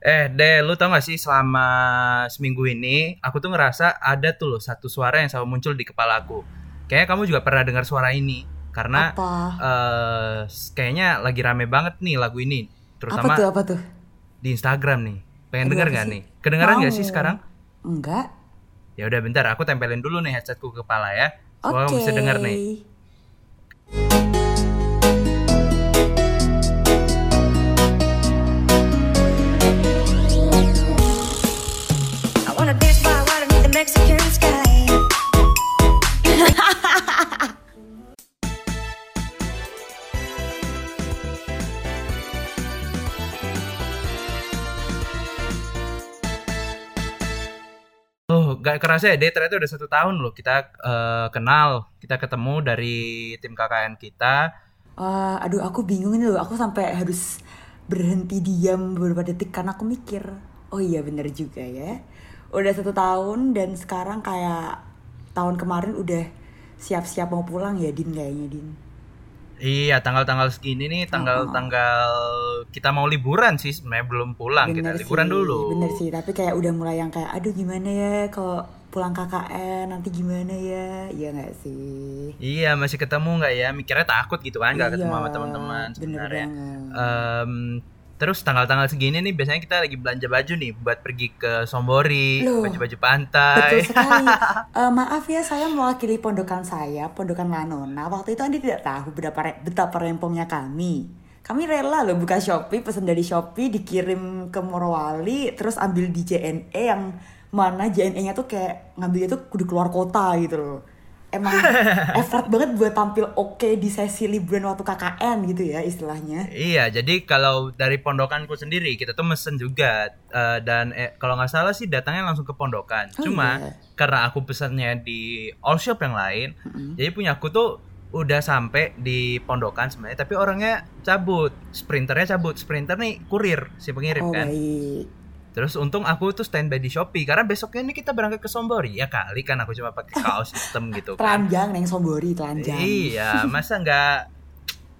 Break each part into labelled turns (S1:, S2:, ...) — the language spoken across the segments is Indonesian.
S1: Eh, De, lu tau gak sih selama seminggu ini aku tuh ngerasa ada tuh loh satu suara yang selalu muncul di kepala aku. Kayaknya kamu juga pernah dengar suara ini karena
S2: Apa?
S1: eh kayaknya lagi rame banget nih lagu ini,
S2: Apa
S1: terutama
S2: tuh apa tuh?
S1: di Instagram nih. Pengen
S2: Aduh,
S1: denger
S2: apa
S1: gak
S2: sih?
S1: nih? Kedengeran gak sih
S2: Mau.
S1: sekarang?
S2: Enggak.
S1: Ya udah bentar, aku tempelin dulu nih headsetku ke kepala ya.
S2: Oke.
S1: bisa denger nih. Oh, gak kerasa ya, De, ternyata udah satu tahun loh kita eh, kenal, kita ketemu dari tim KKN kita.
S2: Wah, aduh aku bingung ini loh. Aku sampai harus berhenti diam beberapa detik karena aku mikir, oh iya bener juga ya. Udah satu tahun dan sekarang kayak tahun kemarin udah siap-siap mau pulang ya Din kayaknya Din.
S1: Iya, tanggal-tanggal segini nih, tanggal-tanggal kita mau liburan sih, sebenarnya belum pulang, kita
S2: Bener
S1: liburan
S2: sih,
S1: dulu.
S2: Bener sih, tapi kayak udah mulai yang kayak aduh gimana ya kalau pulang KKN nanti gimana ya? Iya nggak sih?
S1: Iya, masih ketemu nggak ya? Mikirnya takut gitu kan, nggak ketemu
S2: Iya,
S1: sama teman-teman
S2: bener
S1: sebenarnya.
S2: banget.
S1: Terus tanggal-tanggal segini nih, biasanya kita lagi belanja baju nih, buat pergi ke Sombori, baju-baju
S2: Betul
S1: pantai.
S2: sekali. Eh, maaf ya, saya mewakili pondokan saya, pondokan Lanona. Waktu itu Anda tidak tahu betapa, re- betapa rempongnya kami. Kami rela loh buka Shopee, pesan dari Shopee, dikirim ke Morowali, terus ambil di JNE yang mana JNE-nya tuh kayak ngambilnya tuh kudu keluar kota gitu loh. Emang effort banget buat tampil oke di sesi liburan waktu KKN gitu ya istilahnya.
S1: Iya, jadi kalau dari pondokanku sendiri kita tuh mesen juga Eh, dan eh, kalau nggak salah sih datangnya langsung ke pondokan.
S2: Oh,
S1: Cuma
S2: iya.
S1: karena aku pesannya di all shop yang lain, jadi punya aku tuh udah sampai di pondokan sebenarnya, tapi orangnya cabut, sprinternya cabut, sprinter nih kurir si pengirim
S2: Oh
S1: kan.
S2: baik.
S1: Terus untung aku tuh standby di Shopee karena besoknya ini kita berangkat ke Sombori. Ya kali kan aku cuma pakai kaos hitam gitu kan.
S2: Telanjang neng Sombori telanjang.
S1: Iya, masa nggak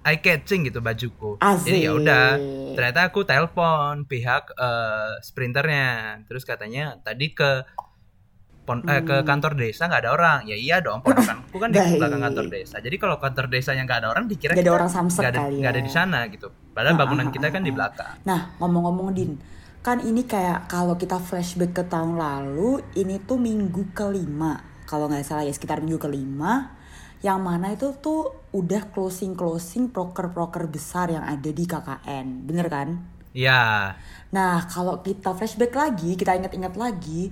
S1: eye catching gitu bajuku.
S2: Asik.
S1: Jadi ya udah, ternyata aku telepon pihak eh, sprinternya. Terus katanya tadi ke pon- eh, ke kantor desa nggak ada orang. Ya iya dong, ponakanku kan di
S2: Hmm.
S1: Belakang kantor desa. Jadi kalau kantor desanya nggak ada orang dikira
S2: Nggak ada orang samsek
S1: nggak ada,
S2: kali
S1: nggak ada
S2: ya.
S1: di sana gitu. Padahal
S2: Ah,
S1: bangunan
S2: ah,
S1: kita
S2: ah,
S1: kan di
S2: ah.
S1: belakang.
S2: Nah, ngomong-ngomong Din, kan ini kayak kalau kita flashback ke tahun lalu, ini tuh minggu kelima, kalau nggak salah ya sekitar minggu kelima, yang mana itu tuh udah closing closing proker-proker besar yang ada di KKN, bener kan?
S1: Ya,
S2: Nah, kalau kita flashback lagi, kita ingat-ingat lagi,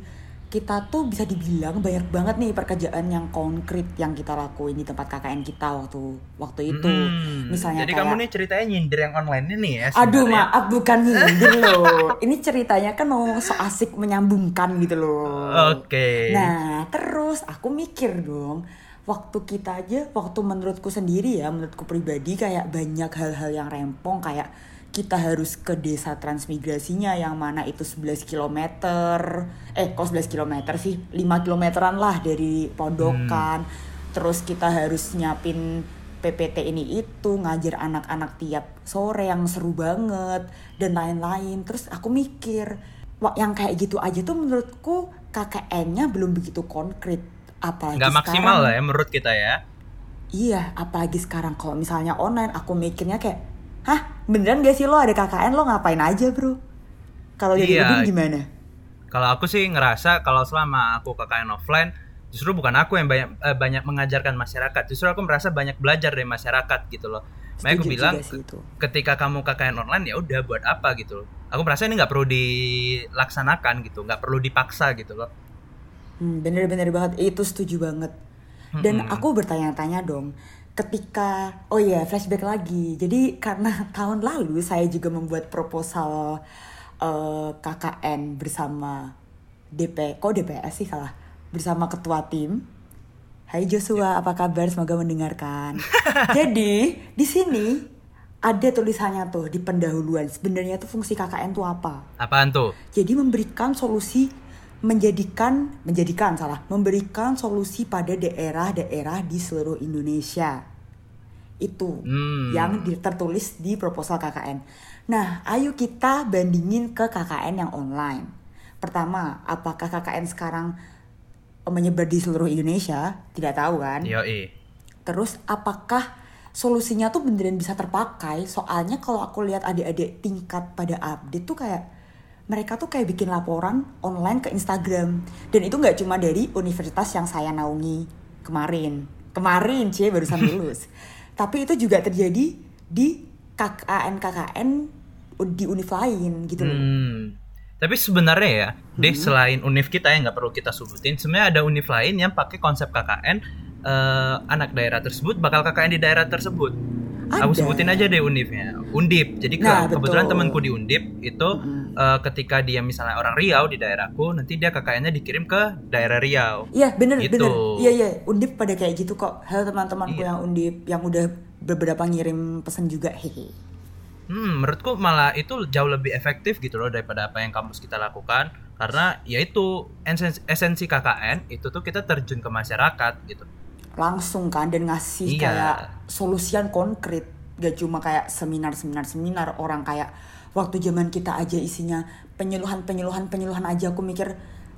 S2: kita tuh bisa dibilang banyak banget nih pekerjaan yang konkret yang kita lakuin di tempat KKN kita waktu waktu itu.
S1: Mm-mm.
S2: Misalnya
S1: Jadi
S2: kayak
S1: kamu nih ceritanya nyindir yang online ini ya.
S2: Aduh
S1: sebenarnya.
S2: maaf bukan nyindir loh. Ini ceritanya kan mau so asik menyambungkan gitu loh.
S1: Oke.
S2: Nah terus aku mikir dong. Waktu kita aja, waktu menurutku sendiri ya, menurutku pribadi kayak banyak hal-hal yang rempong kayak kita harus ke desa transmigrasinya yang mana itu 11 km eh kok 11 km sih? 5 kilometeran lah dari pondokan. Terus kita harus nyiapin PPT ini itu ngajar anak-anak tiap sore yang seru banget dan lain-lain. Terus aku mikir wah yang kayak gitu aja tuh menurutku KKN-nya belum begitu konkret. Apalagi
S1: Nggak maksimal
S2: sekarang
S1: lah ya menurut kita ya.
S2: iya apalagi sekarang kalau misalnya online aku mikirnya kayak hah? Beneran gak sih lo? Ada KKN lo ngapain aja bro? Kalau dari
S1: Iya.
S2: Gimana?
S1: Kalau aku sih ngerasa kalau selama aku KKN offline justru bukan aku yang banyak eh, banyak mengajarkan masyarakat, justru aku merasa banyak belajar dari masyarakat gitu loh. Makanya aku bilang ketika kamu KKN online ya udah buat apa gitu loh. Aku merasa ini nggak perlu dilaksanakan gitu, nggak perlu dipaksa gitu loh.
S2: Hmm, bener-bener banget. Itu setuju banget. Dan aku bertanya-tanya dong ketika oh iya flashback lagi. Jadi karena tahun lalu saya juga membuat proposal eh, KKN bersama DP kok DPS sih salah? Bersama ketua tim. Hai Joshua apa kabar? Semoga mendengarkan. Jadi di sini ada tulisannya tuh di pendahuluan. Sebenarnya tuh fungsi KKN tuh apa?
S1: Apaan tuh?
S2: jadi memberikan solusi menjadikan menjadikan salah memberikan solusi pada daerah-daerah di seluruh Indonesia itu
S1: Hmm.
S2: yang tertulis di proposal KKN. Nah, ayo kita bandingin ke KKN yang online. Pertama, apakah KKN sekarang menyebar di seluruh Indonesia? Tidak tahu kan?
S1: Yoi.
S2: Terus apakah solusinya tuh beneran bisa terpakai? Soalnya kalau aku lihat adik-adik tingkat pada update tuh kayak mereka tuh kayak bikin laporan online ke Instagram. Dan itu nggak cuma dari universitas yang saya naungi kemarin. Kemarin cie barusan lulus. Tapi itu juga terjadi di KKN KKN di univ lain gitu loh.
S1: Hmm. Tapi sebenarnya ya, deh selain univ kita yang nggak perlu kita sebutin, sebenarnya ada univ lain yang pakai konsep KKN eh, anak daerah tersebut bakal KKN di daerah tersebut. Aku
S2: Ada.
S1: sebutin aja deh univnya. Undip. Jadi ke-
S2: Nah,
S1: kebetulan
S2: betul.
S1: temanku di Undip itu eh, ketika dia misalnya orang Riau di daerahku, nanti dia KKN-nya dikirim ke daerah Riau.
S2: Iya bener
S1: Gitu.
S2: bener Iya iya Undip pada kayak gitu kok Halo teman-temanku
S1: Iya.
S2: yang Undip Yang udah beberapa ngirim pesan juga Hehe
S1: Hmm, menurutku malah itu jauh lebih efektif gitu loh daripada apa yang kampus kita lakukan karena yaitu esensi, esensi KKN itu tuh kita terjun ke masyarakat gitu.
S2: Langsung kan Dan ngasih
S1: Iya.
S2: kayak Solusian konkret Gak cuma kayak seminar-seminar-seminar Orang kayak Waktu zaman kita aja isinya Penyuluhan-penyuluhan-penyuluhan aja Aku mikir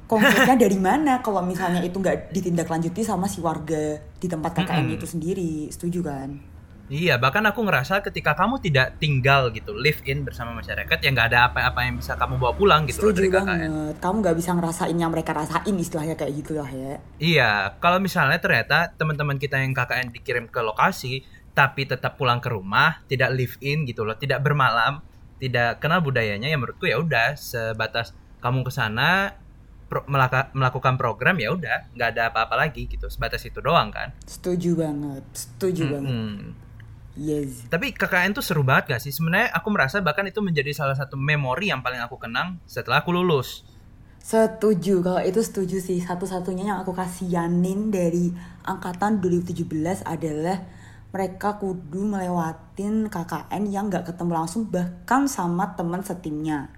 S2: Konkretnya dari mana Kalau misalnya itu nggak ditindaklanjuti sama si warga Di tempat KKN
S1: Mm-mm.
S2: itu sendiri Setuju kan?
S1: Iya, bahkan aku ngerasa ketika kamu tidak tinggal gitu, live in bersama masyarakat ya nggak ada apa-apa yang bisa kamu bawa pulang gitu loh
S2: Setuju
S1: dari KKN.
S2: banget Kamu nggak bisa ngerasain yang mereka rasain Istilahnya kayak gitu lah ya
S1: Iya, kalau misalnya ternyata teman-teman kita yang KKN dikirim ke lokasi tapi tetap pulang ke rumah, tidak live in gitu loh, tidak bermalam, tidak kenal budayanya ya menurutku ya udah sebatas kamu ke sana pro- melaka- melakukan program ya udah, nggak ada apa-apa lagi gitu, sebatas itu doang kan.
S2: Setuju banget Setuju banget
S1: Hmm.
S2: Yes
S1: Tapi KKN tuh seru banget gak sih? Sebenarnya aku merasa bahkan itu menjadi salah satu memori yang paling aku kenang setelah aku lulus.
S2: Setuju, kalau itu setuju sih. Satu-satunya yang aku kasihanin dari angkatan 2017 adalah mereka kudu melewatin KKN yang nggak ketemu langsung bahkan sama teman setimnya.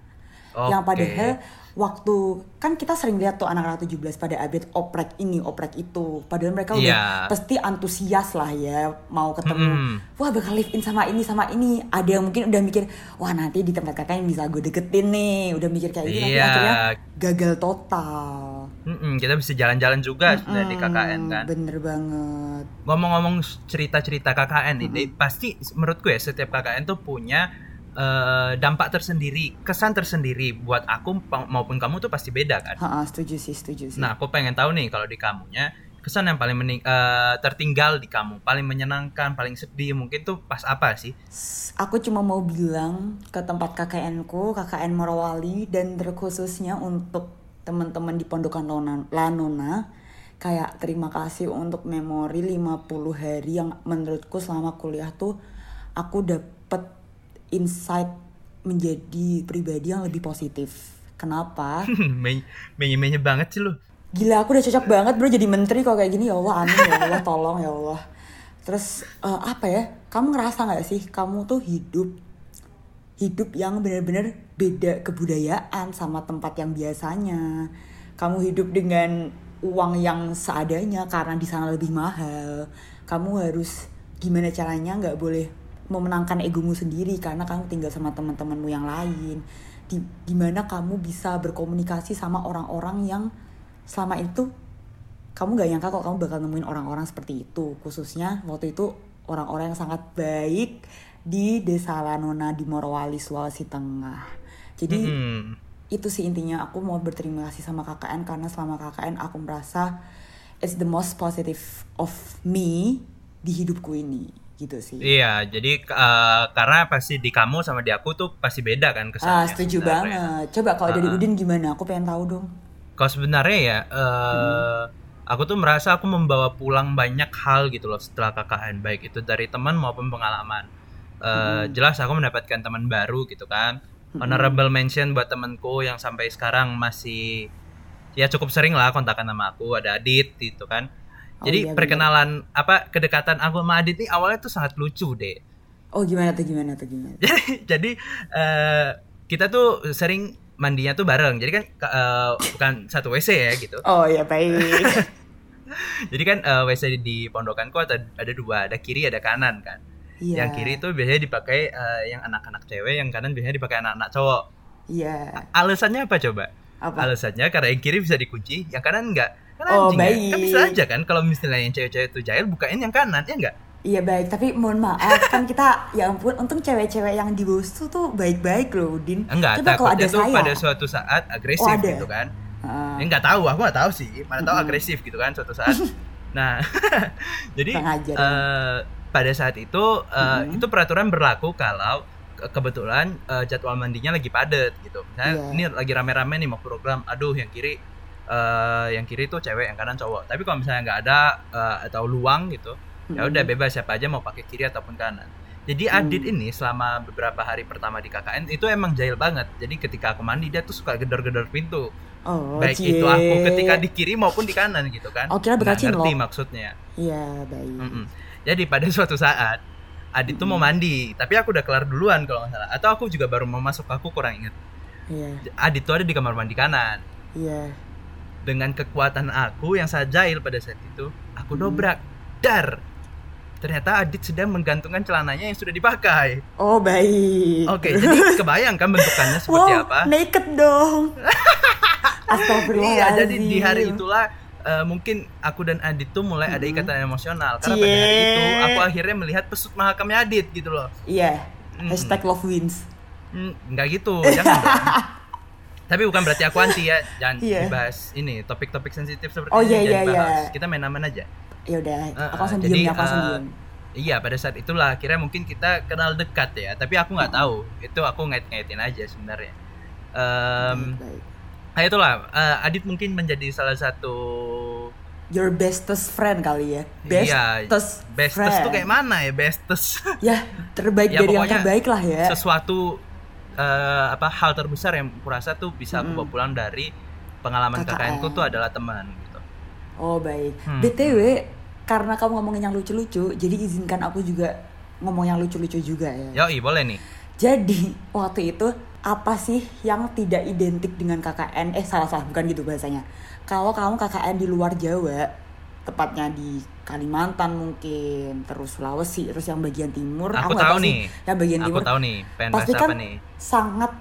S2: Yang
S1: Oke.
S2: padahal waktu kan kita sering lihat tuh anak-anak 17 pada update oprek ini, oprek itu. Padahal mereka udah
S1: Iya.
S2: pasti antusias lah ya mau ketemu.
S1: Mm-mm.
S2: Wah bakal live in sama ini sama ini. Ada yang mungkin udah mikir, wah nanti di tempat KKN bisa gue deketin nih. Udah mikir kayak gitu
S1: Iya.
S2: akhirnya gagal total.
S1: Mm-mm, kita bisa jalan-jalan juga sebenarnya di KKN
S2: Hmm,
S1: kan.
S2: Bener banget.
S1: Ngomong-ngomong cerita-cerita KKN ini, pasti menurutku ya setiap KKN tuh punya eh, dampak tersendiri, kesan tersendiri buat aku maupun kamu tuh pasti beda kan.
S2: Ha, setuju sih, setuju sih.
S1: Nah, aku pengen tahu nih kalau di kamunya kesan yang paling mening- eh, tertinggal di kamu, paling menyenangkan, paling sedih mungkin tuh pas apa sih?
S2: Aku cuma mau bilang ke tempat KKN ku, KKN Morowali dan terkhususnya untuk teman-teman di Pondokan Lona- Lanona kayak terima kasih untuk memori 50 hari yang menurutku selama kuliah tuh aku dapet insight menjadi pribadi yang lebih positif. Kenapa?
S1: Menye-menye banget sih lu.
S2: Gila aku udah cocok banget bro jadi menteri kok kayak gini ya Allah amin ya Allah tolong ya Allah. Terus eh, apa ya? Kamu ngerasa nggak sih kamu tuh hidup hidup yang benar-benar beda kebudayaan sama tempat yang biasanya. Kamu hidup dengan uang yang seadanya karena di sana lebih mahal. Kamu harus gimana caranya nggak boleh memenangkan egomu sendiri karena kamu tinggal sama teman-temanmu yang lain. Di gimana kamu bisa berkomunikasi sama orang-orang yang selama itu kamu gak nyangka kok kamu bakal nemuin orang-orang seperti itu khususnya waktu itu orang-orang yang sangat baik di desa Lanona di Morowali Sulawesi Tengah jadi
S1: Mm-mm.
S2: itu sih intinya aku mau berterima kasih sama KKN karena selama KKN aku merasa it's the most positive of me di hidupku ini gitu sih
S1: Iya, jadi eh, karena pasti di kamu sama di aku tuh pasti beda kan kesannya.
S2: ah setuju
S1: sebenarnya.
S2: banget coba kalau dari
S1: Ah.
S2: Udin gimana aku pengen tahu dong
S1: Kalau sebenarnya ya, eh, aku tuh merasa aku membawa pulang banyak hal gitu loh setelah KKN, baik itu dari teman maupun pengalaman. Eh, Jelas aku mendapatkan teman baru gitu kan. Honorable mention buat temanku yang sampai sekarang masih ya cukup sering lah kontakan sama aku. Ada Adit gitu kan.
S2: Oh
S1: Jadi
S2: iya,
S1: perkenalan apa kedekatan aku sama Adit ini awalnya tuh sangat lucu deh.
S2: oh gimana tuh gimana tuh gimana
S1: jadi jadi eh, kita tuh sering mandinya tuh bareng jadi kan ka- eh, bukan satu WC ya gitu
S2: oh ya baik
S1: jadi kan eh, WC di pondokanku ada ada dua ada kiri ada kanan kan
S2: Iya.
S1: Yang kiri itu biasanya dipakai eh, yang anak-anak cewek, yang kanan biasanya dipakai anak-anak cowok.
S2: Iya.
S1: Alasannya apa coba?
S2: Apa?
S1: Alasannya karena yang kiri bisa dikunci, yang kanan enggak. Kan
S2: Oh,
S1: anjing ya.
S2: baik.
S1: Kan bisa aja kan kalau misalnya yang cewek-cewek itu jahil bukain yang kanan ya enggak?
S2: Iya baik, tapi mohon maaf kan kita ya ampun untung cewek-cewek yang di bos tuh tuh baik-baik loh, Din.
S1: Enggak,
S2: Coba kalau ada
S1: tuh
S2: saya.
S1: pada suatu saat agresif
S2: Oh, ada.
S1: gitu kan.
S2: Heeh.
S1: Ya enggak tahu, aku enggak tahu sih. Mana tahu agresif gitu kan suatu saat. nah, jadi eh, pada saat itu eh,
S2: Mm-mm.
S1: itu peraturan berlaku kalau ke- kebetulan eh, jadwal mandinya lagi padat gitu. Misalnya
S2: Iya.
S1: ini lagi rame-rame nih mau program, aduh yang kiri eh, yang kiri tuh cewek, yang kanan cowok. Tapi kalau misalnya nggak ada eh, atau luang gitu, ya udah bebas siapa aja mau pakai kiri ataupun kanan. Jadi
S2: Hmm.
S1: Adit ini selama beberapa hari pertama di KKN itu emang jahil banget. Jadi ketika aku mandi dia tuh suka gedor-gedor pintu.
S2: Oh,
S1: Baik
S2: cie.
S1: itu aku ketika di kiri maupun di kanan gitu kan.
S2: Oh, kira
S1: Nggak ngerti
S2: cinlok.
S1: maksudnya.
S2: Iya, baik.
S1: Mm-mm. Jadi pada suatu saat Adit tuh mau mandi, tapi aku udah kelar duluan kalau nggak salah. Atau aku juga baru mau masuk, aku kurang inget.
S2: Iya,
S1: Adit tuh ada di kamar mandi kanan.
S2: iya.
S1: Dengan kekuatan aku yang sangat jahil pada saat itu, aku dobrak. Dar! Ternyata Adit sedang menggantungkan celananya yang sudah dipakai.
S2: Oh, baik.
S1: Oke, jadi kebayang kan bentukannya seperti
S2: wow,
S1: apa?
S2: naked dong. Astagfirullahaladzim.
S1: Iya, jadi di hari itulah eh, mungkin aku dan Adit tuh mulai ada ikatan emosional karena pada hari
S2: Cie.
S1: itu aku akhirnya melihat pesut mahakamnya Adit gitu loh.
S2: Iya.
S1: Mm.
S2: Hashtag love wins.
S1: Hmm, nggak gitu, jangan. Tapi bukan berarti aku anti ya, jangan
S2: Iya.
S1: dibahas ini topik-topik sensitif seperti
S2: Oh,
S1: ini
S2: iya,
S1: jangan
S2: iya,
S1: dibahas.
S2: iya.
S1: Kita main aman aja.
S2: Ya udah,
S1: Eh,
S2: aku langsung
S1: eh,
S2: diem
S1: jadi,
S2: ya, aku
S1: eh. Iya, pada saat itulah akhirnya mungkin kita kenal dekat ya, tapi aku nggak tahu. Itu aku ngait-ngaitin aja sebenarnya. Em,
S2: Baik, baik.
S1: nah itulah, eh, Adit mungkin menjadi salah satu
S2: Your bestest friend kali ya.
S1: Iya,
S2: Bestest
S1: bestest tuh
S2: friend.
S1: kayak mana ya bestest
S2: Ya, terbaik
S1: Ya,
S2: dari yang terbaik lah ya.
S1: sesuatu eh, apa hal terbesar yang kurasa tuh bisa aku bawa pulang dari pengalaman
S2: KKN.
S1: KKN ku tuh adalah teman gitu.
S2: Oh baik.
S1: Hmm.
S2: BTW, karena kamu ngomongin yang lucu-lucu, jadi izinkan aku juga ngomong yang lucu-lucu juga ya.
S1: Yoi, boleh nih.
S2: Jadi waktu itu apa sih yang tidak identik dengan KKN? Eh salah salah bukan gitu bahasanya. Kalau kamu KKN di luar Jawa, tepatnya di Kalimantan mungkin, terus Sulawesi, terus yang bagian timur,
S1: Aku
S2: nggak
S1: tahu
S2: sih,
S1: nih.
S2: Yang bagian
S1: Aku
S2: timur
S1: tahu nih, pengen bahas
S2: pasti kan
S1: apa nih?
S2: sangat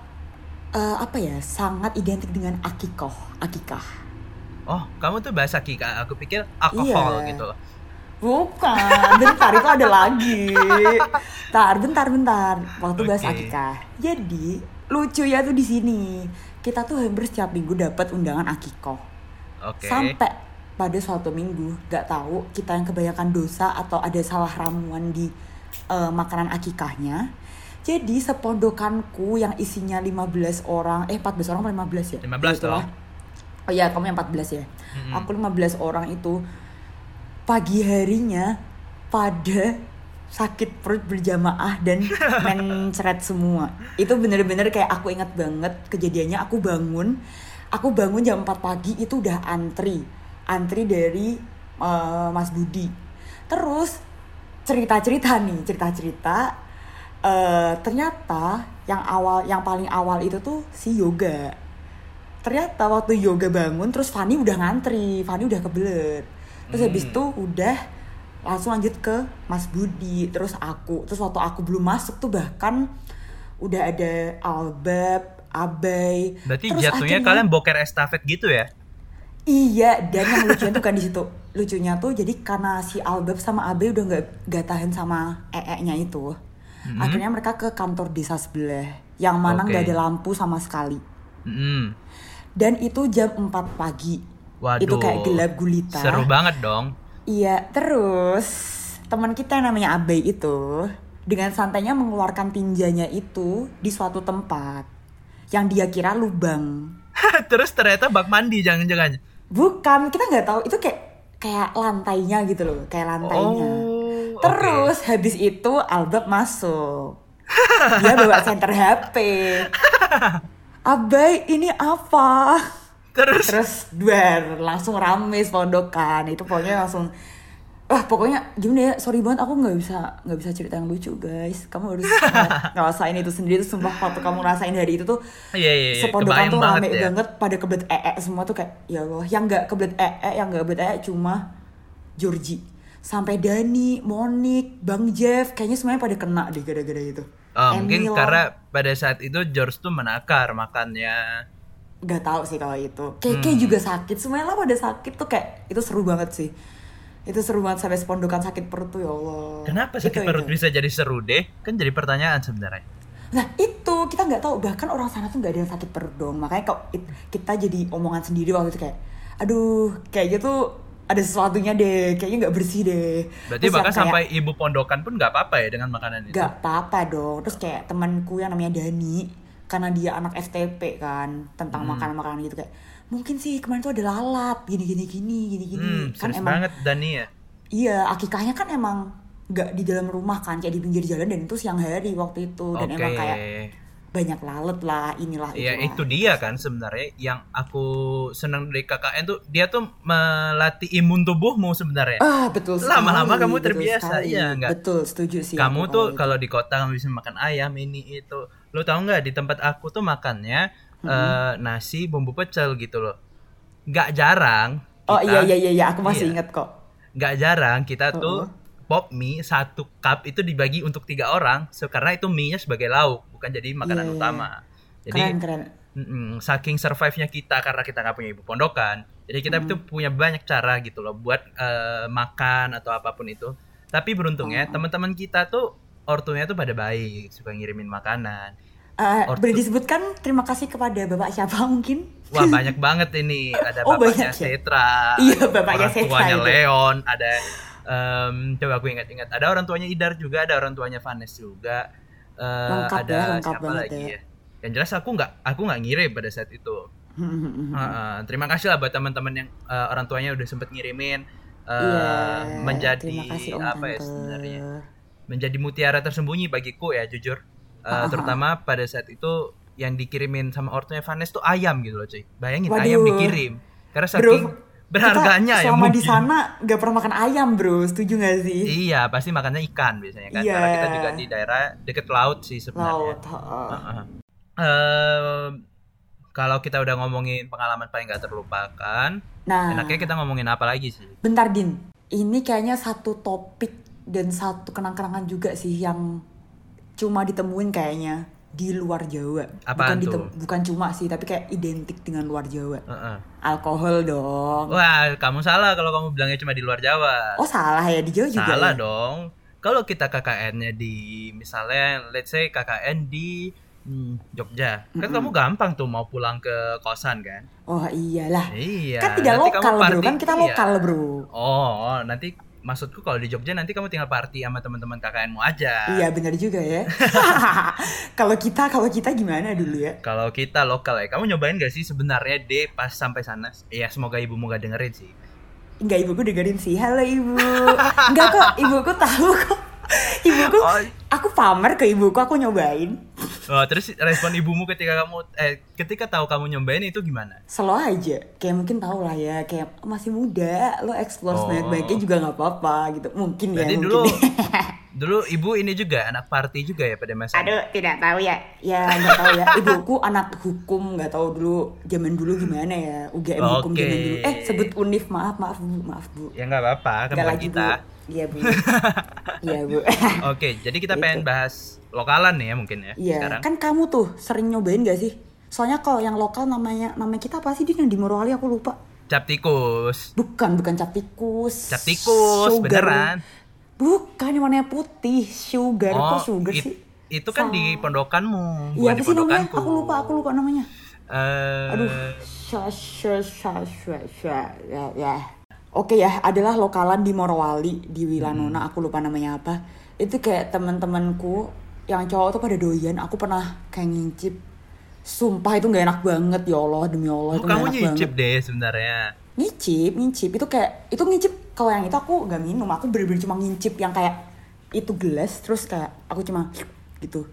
S2: eh, apa ya? Sangat identik dengan akikoh, akikah.
S1: Oh, kamu tuh bahasa Kika, aku pikir alkohol
S2: Iya.
S1: gitu.
S2: Bukan, bentar itu ada lagi. Bentar, bentar, bentar. Waktu bahas
S1: Oke.
S2: akikah. Jadi lucu ya tuh di sini. Kita tuh hampir setiap minggu dapat undangan akikoh.
S1: Oke.
S2: Sampai pada suatu minggu gak tahu kita yang kebanyakan dosa atau ada salah ramuan di eh, makanan akikahnya. Jadi sepondokanku yang isinya 15 orang, eh 14 orang apa 15 ya?
S1: 15
S2: Ya, itulah.
S1: dong.
S2: Oh iya, kamu yang 14 ya.
S1: Mm-mm.
S2: Aku 15 orang itu pagi harinya pada sakit perut berjamaah dan mencret semua. Itu bener-bener kayak aku ingat banget kejadiannya aku bangun, aku bangun jam 4 pagi itu udah antri. Antri dari eh, Mas Budi. Terus cerita-cerita nih, cerita-cerita eh, ternyata yang awal yang paling awal itu tuh si yoga ternyata waktu yoga bangun terus Fani udah ngantri Fani udah kebelet terus habis
S1: Hmm.
S2: itu udah langsung lanjut ke Mas Budi terus aku terus waktu aku belum masuk tuh bahkan udah ada Albab Abai
S1: Berarti
S2: Terus
S1: jatuhnya
S2: akhirnya-
S1: kalian boker estafet gitu ya?
S2: Iya, dan yang lucunya tuh kan di situ. Lucunya tuh jadi karena si Albab sama Abe udah nggak gak tahan sama ee-nya itu.
S1: Mhm.
S2: Akhirnya mereka ke kantor desa sebelah yang mana nggak
S1: Oke.
S2: ada lampu sama sekali.
S1: Mm.
S2: Dan itu jam 4 pagi.
S1: Waduh.
S2: Itu kayak gelap gulita.
S1: Seru banget dong.
S2: Iya, terus teman kita yang namanya Abe itu dengan santainya mengeluarkan tinjanya itu di suatu tempat yang dia kira lubang.
S1: Terus ternyata bak mandi jangan-jangan.
S2: Bukan, kita nggak tahu itu kayak kayak lantainya gitu loh, kayak lantainya.
S1: Oh,
S2: Terus habis itu Albert masuk. Dia bawa center HP. Abai, ini apa?
S1: Terus,
S2: Terus duar langsung rame pondokan. Itu pokoknya langsung Wah pokoknya gimana ya sorry banget aku nggak bisa nggak bisa cerita yang lucu guys kamu harus ng- ngerasain itu sendiri tuh sumpah waktu kamu ngerasain hari itu tuh
S1: Iya, iya, iya,
S2: sepondokan tuh
S1: banget
S2: rame
S1: ya.
S2: banget pada kebelet ee semua tuh kayak ya Allah yang nggak kebelet ee yang nggak kebelet ee cuma Georgie sampai Dani, Monik, Bang Jeff, kayaknya semuanya pada kena deh gara-gara itu.
S1: Oh, mungkin
S2: Emil,
S1: karena pada saat itu George tuh menakar makannya.
S2: nggak tahu sih kalau itu. Keke juga sakit, semuanya lah pada sakit tuh kayak itu seru banget sih. Itu seru banget sampai sepondokan sakit perut tuh ya Allah.
S1: Kenapa sakit
S2: Itu-
S1: perut
S2: itu.
S1: bisa jadi seru deh? Kan jadi pertanyaan sebenarnya.
S2: Nah itu kita nggak tahu bahkan orang sana tuh nggak ada yang sakit perut dong makanya kok it- kita jadi omongan sendiri waktu itu kayak aduh kayaknya tuh ada sesuatunya deh kayaknya nggak bersih deh
S1: Berarti
S2: Terus
S1: bahkan
S2: kayak,
S1: sampai ibu pondokan pun nggak apa-apa ya dengan makanan itu.
S2: nggak apa-apa dong terus kayak temanku yang namanya Dani karena dia anak FTP kan tentang
S1: Hmm.
S2: makanan-makanan gitu kayak mungkin sih kemarin tuh ada lalat gini gini gini gini gini
S1: Hmm,
S2: kan
S1: serius
S2: emang
S1: banget Dani ya.
S2: iya akikahnya kan emang nggak di dalam rumah kan kayak di pinggir jalan dan itu siang hari waktu itu dan
S1: Oke.
S2: emang kayak banyak lalat lah inilah
S1: Ya
S2: itulah.
S1: itu dia kan sebenarnya yang aku senang dari KKN tuh dia tuh melatih imun tubuhmu sebenarnya.
S2: Ah betul.
S1: Lama-lama kamu terbiasa,
S2: sekali.
S1: iya nggak?
S2: Betul, setuju sih.
S1: kamu tuh kalau di kota kamu bisa makan ayam ini itu. Lo tau nggak di tempat aku tuh makannya eh, nasi bumbu pecel gitu loh. Nggak jarang.
S2: Oh
S1: kita-
S2: iya iya iya, iya. aku masih
S1: Iya.
S2: inget kok.
S1: nggak jarang kita
S2: Uh-uh.
S1: tuh pop mie satu cup itu dibagi untuk tiga orang so, karena itu mie nya sebagai lauk bukan jadi makanan
S2: Iya, iya.
S1: utama jadi
S2: Keren keren.
S1: mm-mm, saking survive nya kita karena kita nggak punya ibu pondokan jadi kita
S2: Hmm.
S1: itu punya banyak cara gitu loh buat eh, makan atau apa pun itu tapi beruntungnya
S2: Hmm.
S1: teman-teman kita tuh ortunya tuh pada baik suka ngirimin makanan Ortu-
S2: boleh disebutkan terima kasih kepada bapak siapa mungkin?
S1: Wah banyak banget ini ada
S2: Oh,
S1: bapaknya
S2: banyak ya?
S1: Setra,
S2: Iya, bapaknya
S1: orang
S2: Setra
S1: tuanya
S2: itu.
S1: Leon, ada em, coba aku ingat-ingat ada orang tuanya Idar juga, ada orang tuanya Vanes juga, Eh,
S2: Lengkap
S1: ada
S2: ya, lengkap
S1: siapa lagi
S2: ya.
S1: ya? Yang jelas aku nggak aku nggak ngirim pada saat itu. Heeh, terima kasih lah buat teman-teman yang eh, orang tuanya udah sempet ngirimin eh,
S2: Iya.
S1: menjadi
S2: kasih, Om
S1: apa ya
S2: Tante.
S1: sebenarnya menjadi mutiara tersembunyi bagiku ya jujur
S2: Ah.
S1: terutama pada saat itu yang dikirimin sama ortunya Vanes tuh ayam gitu loh cuy bayangin ayam
S2: Waduh.
S1: dikirim karena
S2: Bro,
S1: saking berharganya
S2: kita
S1: ya
S2: selama
S1: mungkin
S2: di sana gak pernah makan ayam bro, setuju gak sih?
S1: iya pasti makannya ikan biasanya kan
S2: Iya.
S1: karena kita juga di daerah deket laut sih sebenarnya
S2: Laut. heeh.
S1: Heeh. Eh, kalau kita udah ngomongin pengalaman paling gak terlupakan
S2: Nah,
S1: enaknya kita ngomongin apa lagi sih
S2: bentar Din, ini kayaknya satu topik dan satu kenang-kenangan juga sih yang cuma ditemuin kayaknya di luar Jawa.
S1: Apaan
S2: bukan
S1: tuh?
S2: bukan cuma sih, tapi kayak identik dengan luar Jawa.
S1: Heeh.
S2: Alkohol dong.
S1: Wah, kamu salah kalau kamu bilangnya cuma di luar Jawa.
S2: Oh salah ya di Jawa juga.
S1: salah
S2: ya?
S1: dong. Kalau kita KKN-nya di misalnya let's say KKN di hmm, Jogja. Kan kamu gampang tuh mau pulang ke kosan kan?
S2: Oh iyalah.
S1: Iya.
S2: kan tidak
S1: nanti
S2: lokal bro, kan kita
S1: iya.
S2: lokal bro.
S1: Oh, nanti maksudku kalau di Jogja nanti kamu tinggal party sama teman-teman KKN-mu aja.
S2: Iya benar juga ya. kalau kita kalau kita gimana dulu ya?
S1: Kalau kita lokal ya, kamu nyobain gak sih sebenarnya deh pas sampai sana? Iya, semoga ibumu gak dengerin sih.
S2: Enggak ibuku dengerin sih. Halo ibu. Enggak kok ibuku tahu kok. Ibuku
S1: Oh.
S2: aku pamer ke ibuku aku nyobain.
S1: Oh, terus respon ibumu ketika kamu eh ketika tahu kamu nyobain itu gimana?
S2: Slow aja. Kayak mungkin tahu lah ya, kayak masih muda, lo explore
S1: Oh.
S2: sebanyak-banyaknya juga nggak apa-apa gitu. Mungkin ya
S1: Berarti
S2: mungkin.
S1: dulu dulu ibu ini juga anak party juga ya pada masa
S2: Aduh, tidak tahu ya. Ya, nggak tahu ya. Ibuku anak hukum, nggak tahu dulu zaman dulu gimana ya. UGM hukum
S1: Oke.
S2: zaman dulu. Eh, sebut Unif, maaf, maaf Bu, maaf Bu.
S1: Ya nggak apa-apa, kan bukan kita.
S2: Bu. Iya, Bu. Iya, Bu.
S1: Oke, jadi kita
S2: Gitu.
S1: pengen bahas lokalan nih ya mungkin ya
S2: Iya,
S1: sekarang.
S2: kan kamu tuh sering nyobain gak sih? Soalnya kalau yang lokal namanya namanya kita apa sih? Dia yang di Morowali aku lupa.
S1: Cap tikus.
S2: Bukan, bukan cap tikus.
S1: Cap tikus,
S2: Sugar.
S1: beneran.
S2: Bukan, yang warnanya putih. Sugar, kok sugar
S1: Oh, it-
S2: sih?
S1: itu kan di pondokanmu,
S2: Iya, apa
S1: di
S2: sih namanya? Aku lupa, aku lupa namanya.
S1: Eh,
S2: Aduh, sha sha sha sha sha ya ya. Oke ya, adalah lokalan di Morowali di Wilanona,
S1: Hmm.
S2: aku lupa namanya apa. Itu kayak teman-temanku yang cowok tuh pada doyan, aku pernah kayak ngincip. Sumpah itu nggak enak banget ya Allah demi Allah
S1: oh,
S2: itu
S1: kamu
S2: enak
S1: nyicip
S2: banget.
S1: deh sebenarnya.
S2: Ngicip, ngicip itu kayak itu ngicip kalau yang itu aku nggak minum, aku bener-bener cuma ngincip yang kayak itu gelas terus kayak aku cuma gitu.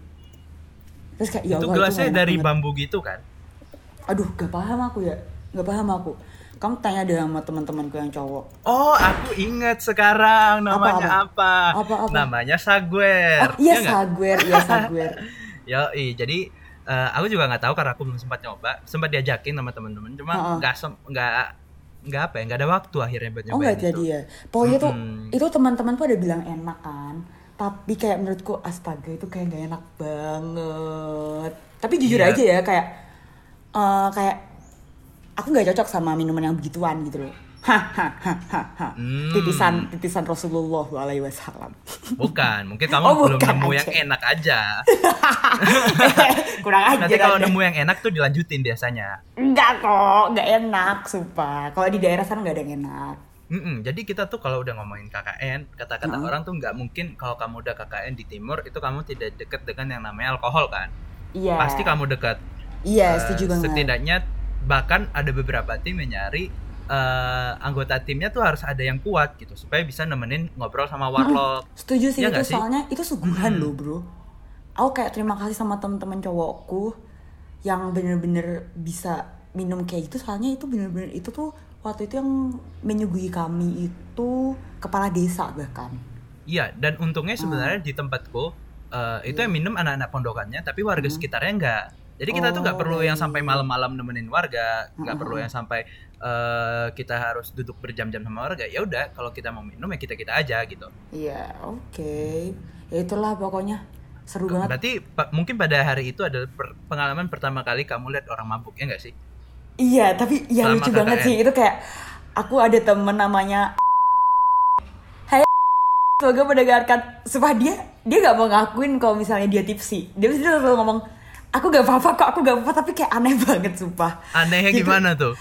S2: Terus kayak ya
S1: itu
S2: Allah
S1: gelasnya
S2: enak
S1: dari
S2: banget.
S1: bambu gitu kan?
S2: Aduh, gak paham aku ya. Gak paham aku. Kamu tanya deh sama teman-temanku yang cowok.
S1: Oh, aku ingat sekarang namanya apa?
S2: Apa, apa?
S1: Namanya sagwer.
S2: Oh, iya
S1: Ya
S2: sagwer, iya sagwer.
S1: Yo, jadi eh, aku juga nggak tahu karena aku belum sempat nyoba, sempat diajakin sama teman-teman, cuma nggak sem- nggak nggak apa ya nggak ada waktu akhirnya buat
S2: Oh
S1: nyobain
S2: nggak
S1: itu.
S2: jadi ya. Pokoknya tuh
S1: Mm-mm.
S2: itu teman-teman tuh ada bilang enak kan. Tapi kayak menurutku astaga itu kayak gak enak banget. Tapi jujur
S1: Iya.
S2: aja ya kayak eh, kayak aku nggak cocok sama minuman yang begituan gitu loh. Hahaha.
S1: Hmm.
S2: Titisan titisan Rasulullah alaihi wasallam.
S1: bukan mungkin kamu
S2: Oh,
S1: belum nemu
S2: aja.
S1: yang enak aja
S2: Kurang aja
S1: nanti kalau nemu yang enak tuh dilanjutin biasanya
S2: Enggak kok, nggak enak, sumpah. Kalau di daerah sana nggak ada yang enak.
S1: Mm-mm, jadi kita tuh kalau udah ngomongin KKN kata-kata
S2: Heeh.
S1: orang tuh nggak mungkin kalau kamu udah KKN di timur itu kamu tidak deket dengan yang namanya alkohol kan
S2: Iya.
S1: pasti kamu dekat
S2: Iya,
S1: Eh,
S2: setuju banget.
S1: setidaknya bahkan ada beberapa tim yang nyari eh, anggota timnya tuh harus ada yang kuat gitu supaya bisa nemenin ngobrol sama warlock
S2: Setuju sih
S1: Iya
S2: itu
S1: nggak sih?
S2: soalnya itu suguhan
S1: Mm-mm.
S2: loh bro. Aku kayak terima kasih sama temen-temen cowokku yang bener-bener bisa minum kayak gitu soalnya itu bener-bener itu tuh waktu itu yang menyuguhi kami itu kepala desa bahkan.
S1: Iya, dan untungnya
S2: Hmm.
S1: sebenarnya di tempatku eh, itu
S2: Iya.
S1: yang minum anak-anak pondokannya, tapi warga
S2: Hmm.
S1: sekitarnya enggak. Jadi kita tuh nggak
S2: Oh,
S1: perlu yang
S2: baik.
S1: sampai malam-malam nemenin warga, nggak perlu yang sampai eh, kita harus duduk berjam-jam sama warga. Ya udah, kalau kita mau minum ya kita kita aja gitu.
S2: Iya, oke. Ya itulah pokoknya seru banget.
S1: Berarti pa- mungkin pada hari itu adalah per- pengalaman pertama kali kamu lihat orang mabuk ya nggak sih?
S2: Iya, tapi ya
S1: Selama
S2: lucu banget sih itu kayak aku ada temen namanya Hai semoga mendengarkan Sumpah dia dia nggak mau ngakuin kalau misalnya dia tipsi dia pasti selalu ngomong aku gak apa-apa kok aku gak apa-apa tapi kayak aneh banget sumpah
S1: Anehnya
S2: Gitu.
S1: gimana tuh?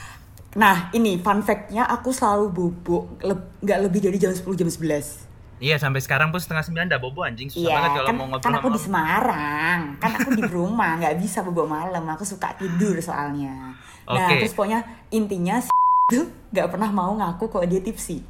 S2: nah ini fun fact-nya aku selalu bobok leb- nggak lebih dari jam 10 jam 11
S1: Iya sampai sekarang pun setengah sembilan udah bobo anjing susah
S2: Iya,
S1: banget kalau
S2: kan,
S1: mau ngobrol
S2: kan aku di Semarang, kan aku di rumah, nggak bisa bobo malam, aku suka tidur soalnya. Nah,
S1: Oke.
S2: terus pokoknya intinya itu nggak pernah mau ngaku kalau dia tipsi.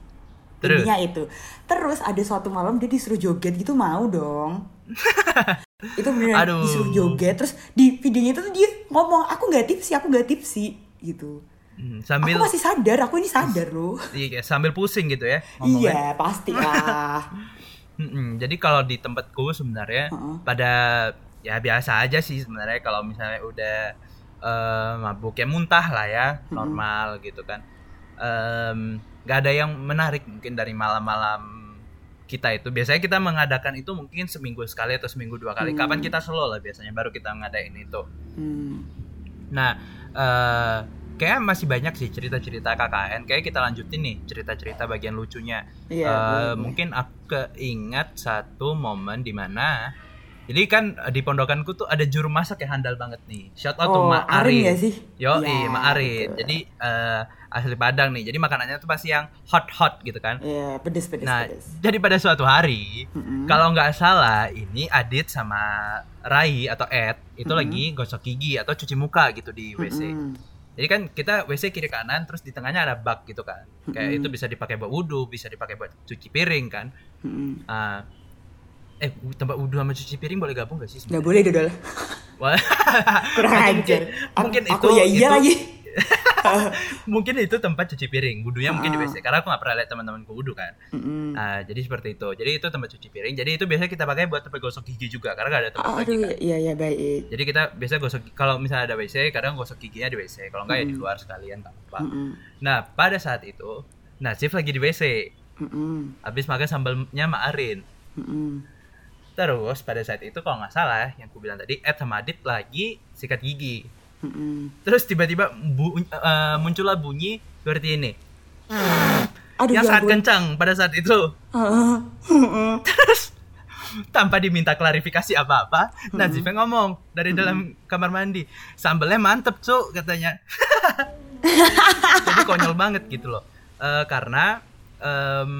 S1: Terus?
S2: Intinya itu. Terus ada suatu malam dia disuruh joget gitu mau dong. itu beneran
S1: Aduh.
S2: disuruh joget, terus di videonya itu tuh dia ngomong aku nggak tipsi, aku nggak tipsi gitu.
S1: Hmm, sambil
S2: Aku masih sadar, aku ini sadar loh.
S1: iya, sambil pusing gitu ya. ngomongnya.
S2: Iya, pasti lah.
S1: Mm-mm, Jadi kalau di tempatku sebenarnya
S2: Heeh.
S1: pada ya biasa aja sih sebenarnya kalau misalnya udah eh, mabuk ya muntah lah ya normal gitu kan. Nggak ada yang menarik mungkin dari malam-malam kita itu biasanya kita mengadakan itu mungkin seminggu sekali atau seminggu dua kali.
S2: Hmm.
S1: Kapan kita slow lah biasanya baru kita ngadain itu.
S2: Hmm.
S1: Nah, eh kayak masih banyak sih cerita-cerita KKN. Kayak kita lanjutin nih cerita-cerita bagian lucunya.
S2: Iya,
S1: Eh,
S2: boleh.
S1: mungkin aku keingat satu momen di mana jadi kan di pondokanku tuh ada juru masak yang handal banget nih. Shout out to
S2: Oh,
S1: Ma
S2: Arin
S1: Arin.
S2: nggak sih?
S1: Yo,
S2: Iya,
S1: Ma Arin. Jadi eh, asli Padang nih. Jadi makanannya tuh pasti yang hot-hot gitu kan.
S2: Iya, pedes pedes
S1: Nah,
S2: pedes.
S1: jadi pada suatu hari,
S2: Mm-mm.
S1: kalau nggak salah, ini Adit sama Rai atau Ed itu
S2: Mm-mm.
S1: lagi gosok gigi atau cuci muka gitu di WC.
S2: Mm-mm.
S1: Jadi kan kita WC kiri kanan, terus di tengahnya ada bak gitu kan. Kayak
S2: Mm-mm.
S1: itu bisa dipakai buat wudhu, bisa dipakai buat cuci piring kan.
S2: Mm-mm.
S1: Ah, eh tempat wudhu sama cuci piring boleh gabung gak sih?
S2: Nggak boleh dodol.
S1: Wah,
S2: Kurang ajar.
S1: mungkin, mungkin
S2: aku
S1: itu
S2: ya iya
S1: itu-
S2: lagi.
S1: mungkin itu tempat cuci piring. Wudhunya mungkin di
S2: Ah.
S1: WC. Karena aku nggak pernah lihat teman-temanku wudhu kan.
S2: Mm-mm.
S1: Ah, jadi seperti itu. Jadi itu tempat cuci piring. Jadi itu biasanya kita pakai buat tempat gosok gigi juga karena gak ada tempat lagi
S2: Aduh,
S1: kan.
S2: iya iya baik.
S1: Jadi kita biasa gosok kalau misalnya ada WC, kadang gosok giginya di WC. Kalau enggak ya di luar sekalian nggak apa-apa.
S2: Mm-mm.
S1: Nah, pada saat itu Nasif lagi di WC.
S2: Mm-mm.
S1: Habis makan sambalnya sama Arin.
S2: Mm-mm.
S1: Terus pada saat itu kalau nggak salah yang ku bilang tadi Ed sama Adit lagi sikat gigi.
S2: Mm-mm.
S1: Terus tiba-tiba bu- eh, muncullah bunyi seperti ini.
S2: Aduh,
S1: yang
S2: ya
S1: sangat kencang pada saat itu. Terus tanpa diminta klarifikasi apa-apa,
S2: Hmm.
S1: Nazifnya ngomong dari dalam kamar mandi, sambelnya mantep cuk katanya. Jadi konyol banget gitu loh. Eh, karena em,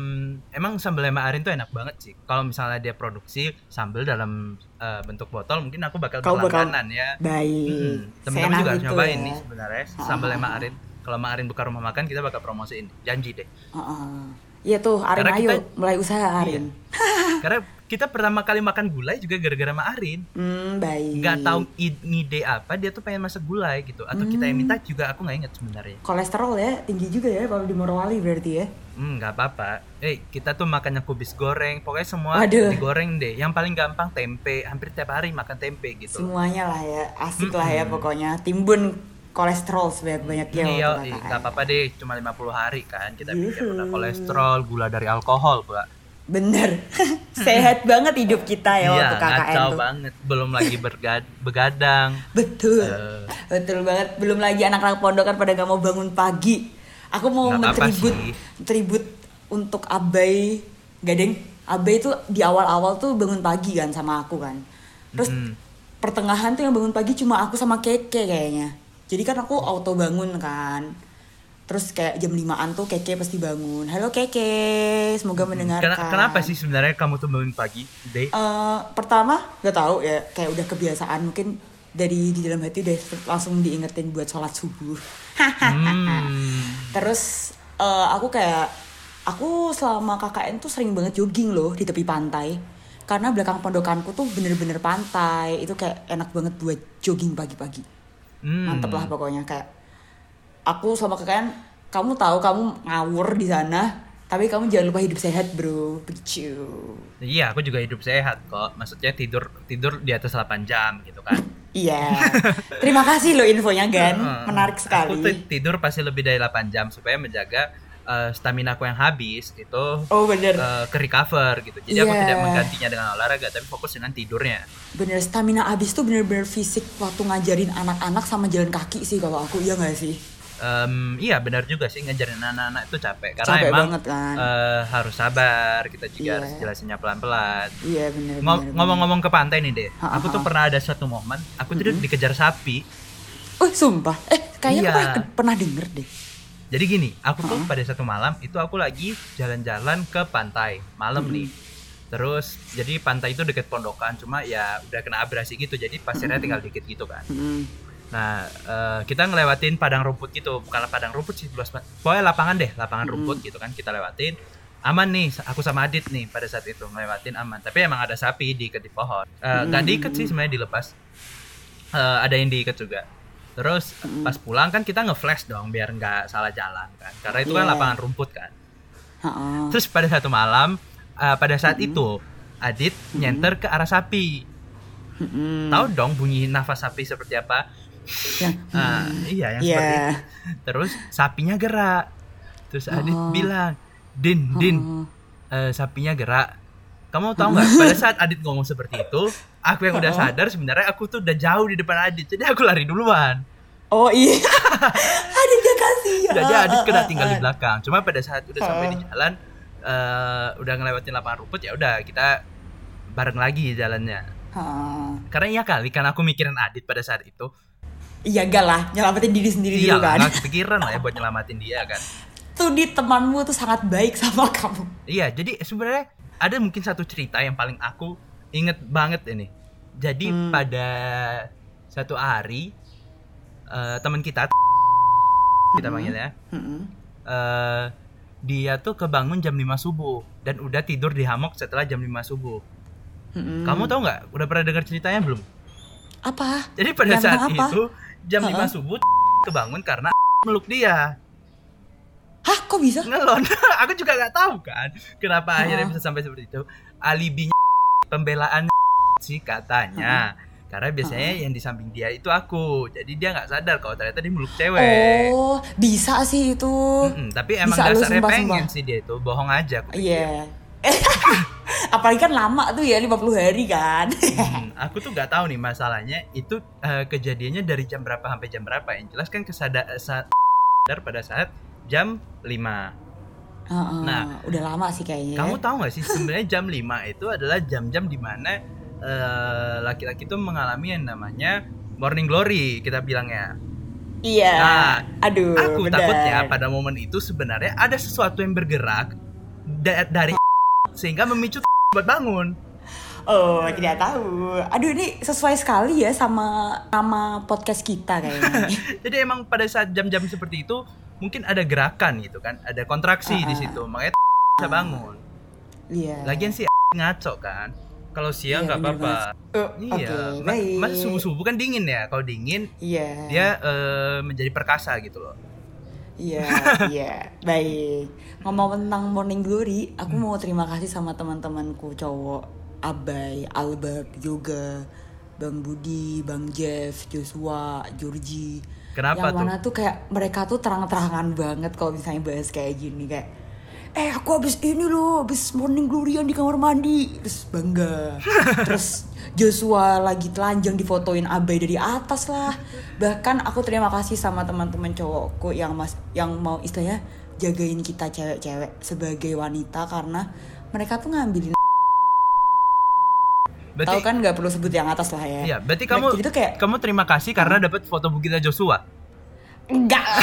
S1: emang sambal Ema Arin tuh enak banget sih. Kalau misalnya dia produksi sambal dalam eh, bentuk botol, mungkin aku bakal
S2: Kau bakal-
S1: berlangganan ya.
S2: Baik.
S1: Hmm, Temen-temen juga harus
S2: itu
S1: nyobain
S2: ya.
S1: nih sebenarnya sambal Ema Arin. Kalau Ema Arin buka rumah makan, kita bakal promosiin. Janji deh.
S2: Heeh. Iya tuh, Arin
S1: Karena
S2: ayo
S1: kita-
S2: mulai usaha Arin.
S1: Karena kita pertama kali makan gulai juga gara-gara Ma Arin.
S2: Hmm, baik.
S1: nggak tahu id- ngide apa dia tuh pengen masak gulai gitu atau kita yang
S2: Hmm.
S1: minta juga aku nggak inget sebenarnya
S2: Kolesterol ya tinggi juga ya kalau di Morowali berarti ya.
S1: hmm nggak apa-apa eh kita tuh makannya kubis goreng pokoknya semua
S2: Waduh.
S1: digoreng deh yang paling gampang tempe hampir tiap hari makan tempe gitu
S2: Semuanya lah ya, asik lah ya
S1: Mm-mm.
S2: pokoknya. Timbun kolesterol sebanyak-banyaknya
S1: Iya,
S2: waktu KKN.
S1: nggak apa-apa deh, cuma 50 hari kan kita bikin
S2: Yuhu.
S1: udah kolesterol, gula dari alkohol, Pak.
S2: Bener, sehat banget hidup kita ya
S1: Iya,
S2: waktu KKN tuh.
S1: banget. Belum lagi bergad begadang.
S2: Betul,
S1: Eh.
S2: betul banget. Belum lagi anak-anak pondokan pada gak mau bangun pagi. Aku mau
S1: apa-apa
S2: mentribut, tribut untuk Abai, Gadeng. Abai tuh di awal-awal tuh bangun pagi kan sama aku kan. Terus
S1: Mm.
S2: pertengahan tuh yang bangun pagi cuma aku sama Keke kayaknya. Jadi kan aku auto bangun kan. Terus kayak jam 5an tuh Keke pasti bangun. Halo Keke, semoga mendengarkan.
S1: Kena- kenapa sih sebenarnya kamu tuh bangun pagi, Deh?
S2: Eh, pertama gak tahu ya kayak udah kebiasaan mungkin dari di dalam hati udah langsung diingetin buat sholat subuh.
S1: Hmm.
S2: Terus eh, aku kayak aku selama KKN tuh sering banget jogging loh di tepi pantai. Karena belakang pondokanku tuh bener-bener pantai. Itu kayak enak banget buat jogging pagi-pagi.
S1: Hmm.
S2: Mantep lah pokoknya kayak aku selama KKN kamu tahu kamu ngawur di sana, tapi kamu jangan lupa hidup sehat, Bro. Begitu.
S1: Iya, aku juga hidup sehat kok. Maksudnya tidur tidur di atas 8 jam gitu kan.
S2: Iya. Terima kasih loh infonya Gan. Menarik sekali.
S1: Aku tuh tidur pasti lebih dari 8 jam supaya menjaga eh, stamina aku yang habis itu
S2: Oh bener.
S1: eh, ke recover gitu. Jadi aku
S2: Iya.
S1: tidak menggantinya dengan olahraga tapi fokus dengan tidurnya.
S2: Bener stamina abis tuh bener-bener fisik waktu ngajarin anak-anak sama jalan kaki sih kalau aku iya gak sih?
S1: Em, iya benar juga sih ngajarin anak-anak itu capek karena
S2: Capek
S1: emang
S2: banget kan.
S1: eh, harus sabar kita juga
S2: Iya.
S1: harus jelasinnya pelan-pelan.
S2: Iya bener.
S1: Ngom-
S2: bener,
S1: Ngomong-ngomong ke pantai nih deh,
S2: Ha,
S1: aku tuh pernah ada suatu momen aku tuh dikejar sapi.
S2: Oh sumpah. Eh kayaknya
S1: Iya.
S2: aku pernah, pernah denger deh.
S1: Jadi gini, aku tuh pada satu malam itu aku lagi jalan-jalan ke pantai malam nih. Terus jadi pantai itu deket pondokan, cuma ya udah kena abrasi gitu, jadi pasirnya tinggal dikit gitu kan. Nah, eh, kita ngelewatin padang rumput gitu, bukan padang rumput sih, luas banget. Pokoknya lapangan deh, lapangan rumput gitu kan kita lewatin. Aman nih, aku sama Adit nih pada saat itu ngelewatin aman. Tapi emang ada sapi diikat di pohon. Eh, Nggak diikat sih sebenarnya dilepas. Eh, ada yang diikat juga. Terus pas pulang kan kita nge-flash dong biar nggak salah jalan kan. Karena itu kan
S2: Iya.
S1: lapangan rumput kan.
S2: Ha-ha.
S1: Terus pada satu malam, eh, pada saat itu Adit nyenter ke arah sapi.
S2: Mm-mm.
S1: Tahu dong bunyi nafas sapi seperti apa?
S2: Ya.
S1: Ah, iya yang
S2: Iya.
S1: seperti itu. Terus sapinya gerak. Terus Adit
S2: Oh.
S1: bilang, "Din, Din,
S2: Oh.
S1: eh, sapinya gerak." Kamu tahu nggak? Pada saat Adit ngomong seperti itu, aku yang udah sadar sebenarnya aku tuh udah jauh di depan Adit. Jadi aku lari duluan.
S2: Oh iya. Adit gak kasih ya.
S1: Jadi Adit kena tinggal di belakang. Cuma pada saat udah sampai di jalan, eh, udah ngelewatin lapangan rumput ya udah kita bareng lagi jalannya.
S2: Ha.
S1: Karena iya kali, karena aku mikirin Adit pada saat itu.
S2: Iya gak lah, nyelamatin diri sendiri
S1: Iya
S2: dulu kan.
S1: nggak kepikiran lah ya buat nyelamatin dia kan.
S2: Tuh di temanmu tuh sangat baik sama kamu.
S1: Iya, jadi sebenarnya ada mungkin satu cerita yang paling aku inget banget ini. Jadi
S2: Hmm.
S1: pada satu hari eh, teman kita kita panggilnya
S2: Mm-mm.
S1: eh dia tuh kebangun jam 5 subuh dan udah tidur di hammock setelah jam 5 subuh.
S2: Mm-mm.
S1: Kamu tahu nggak? Udah pernah dengar ceritanya belum?
S2: apa?
S1: Jadi pada
S2: Yang
S1: saat
S2: apa?
S1: itu jam 5
S2: Ha-ha.
S1: subuh kebangun karena meluk dia.
S2: Hah, kok bisa?
S1: ngelon aku juga nggak tahu kan kenapa
S2: Heeh.
S1: akhirnya bisa sampai seperti itu alibinya pembelaan sih katanya karena biasanya yang di samping dia itu aku jadi dia nggak sadar kalau ternyata dia meluk cewek
S2: Oh, bisa sih itu.
S1: Mm-mm, tapi emang
S2: Bisa
S1: dasarnya
S2: sumpah,
S1: pengen
S2: sumpah.
S1: sih dia itu bohong aja aku.
S2: Iya. Apalagi kan lama tuh ya 50 hari kan.
S1: Hmm, aku tuh nggak tahu nih masalahnya itu eh, kejadiannya dari jam berapa sampai jam berapa yang jelas kan kesadar sadar pada saat jam 5
S2: Heeh,
S1: Nah,
S2: udah lama sih kayaknya. ya.
S1: Kamu tahu nggak sih sebenarnya jam 5 itu adalah jam-jam di mana eh, laki-laki itu mengalami yang namanya morning glory kita bilangnya.
S2: Iya.
S1: Nah,
S2: Aduh,
S1: Aku
S2: benar.
S1: takutnya pada momen itu sebenarnya ada sesuatu yang bergerak da- dari sehingga memicu buat bangun.
S2: Oh, tidak tahu. Aduh, ini sesuai sekali ya sama nama podcast kita kayaknya.
S1: Jadi emang pada saat jam-jam seperti itu mungkin ada gerakan gitu kan, ada kontraksi di situ, makanya bisa bangun.
S2: Iya.
S1: Lagian sih ngaco kan. Kalau siang
S2: Iya,
S1: nggak
S2: bener
S1: apa-apa.
S2: Oh,
S1: Iya, Ma-
S2: baik.
S1: masa subuh-subuh kan dingin ya. Kalau dingin
S2: Iya.
S1: dia eh, menjadi perkasa gitu loh.
S2: Iya, iya. Baik. Ngomong tentang Morning Glory, aku
S1: Hmm.
S2: mau terima kasih sama teman-temanku cowok, Abai, Albert, Yoga, Bang Budi, Bang Jeff, Joshua, Georgie.
S1: Kenapa
S2: yang
S1: tuh?
S2: mana tuh kayak mereka tuh terang-terangan banget kalau misalnya bahas kayak gini kayak eh aku habis ini loh habis morning glorian di kamar mandi terus bangga terus Joshua lagi telanjang difotoin abai dari atas lah bahkan aku terima kasih sama teman-teman cowokku yang mas yang mau istilahnya jagain kita cewek-cewek sebagai wanita karena mereka tuh ngambilin
S1: Berarti,
S2: tahu kan nggak perlu sebut yang atas lah ya
S1: Iya, berarti
S2: Nah,
S1: kamu
S2: jadi tuh kayak
S1: kamu terima kasih karena dapat foto Bukita Joshua.
S2: Enggak.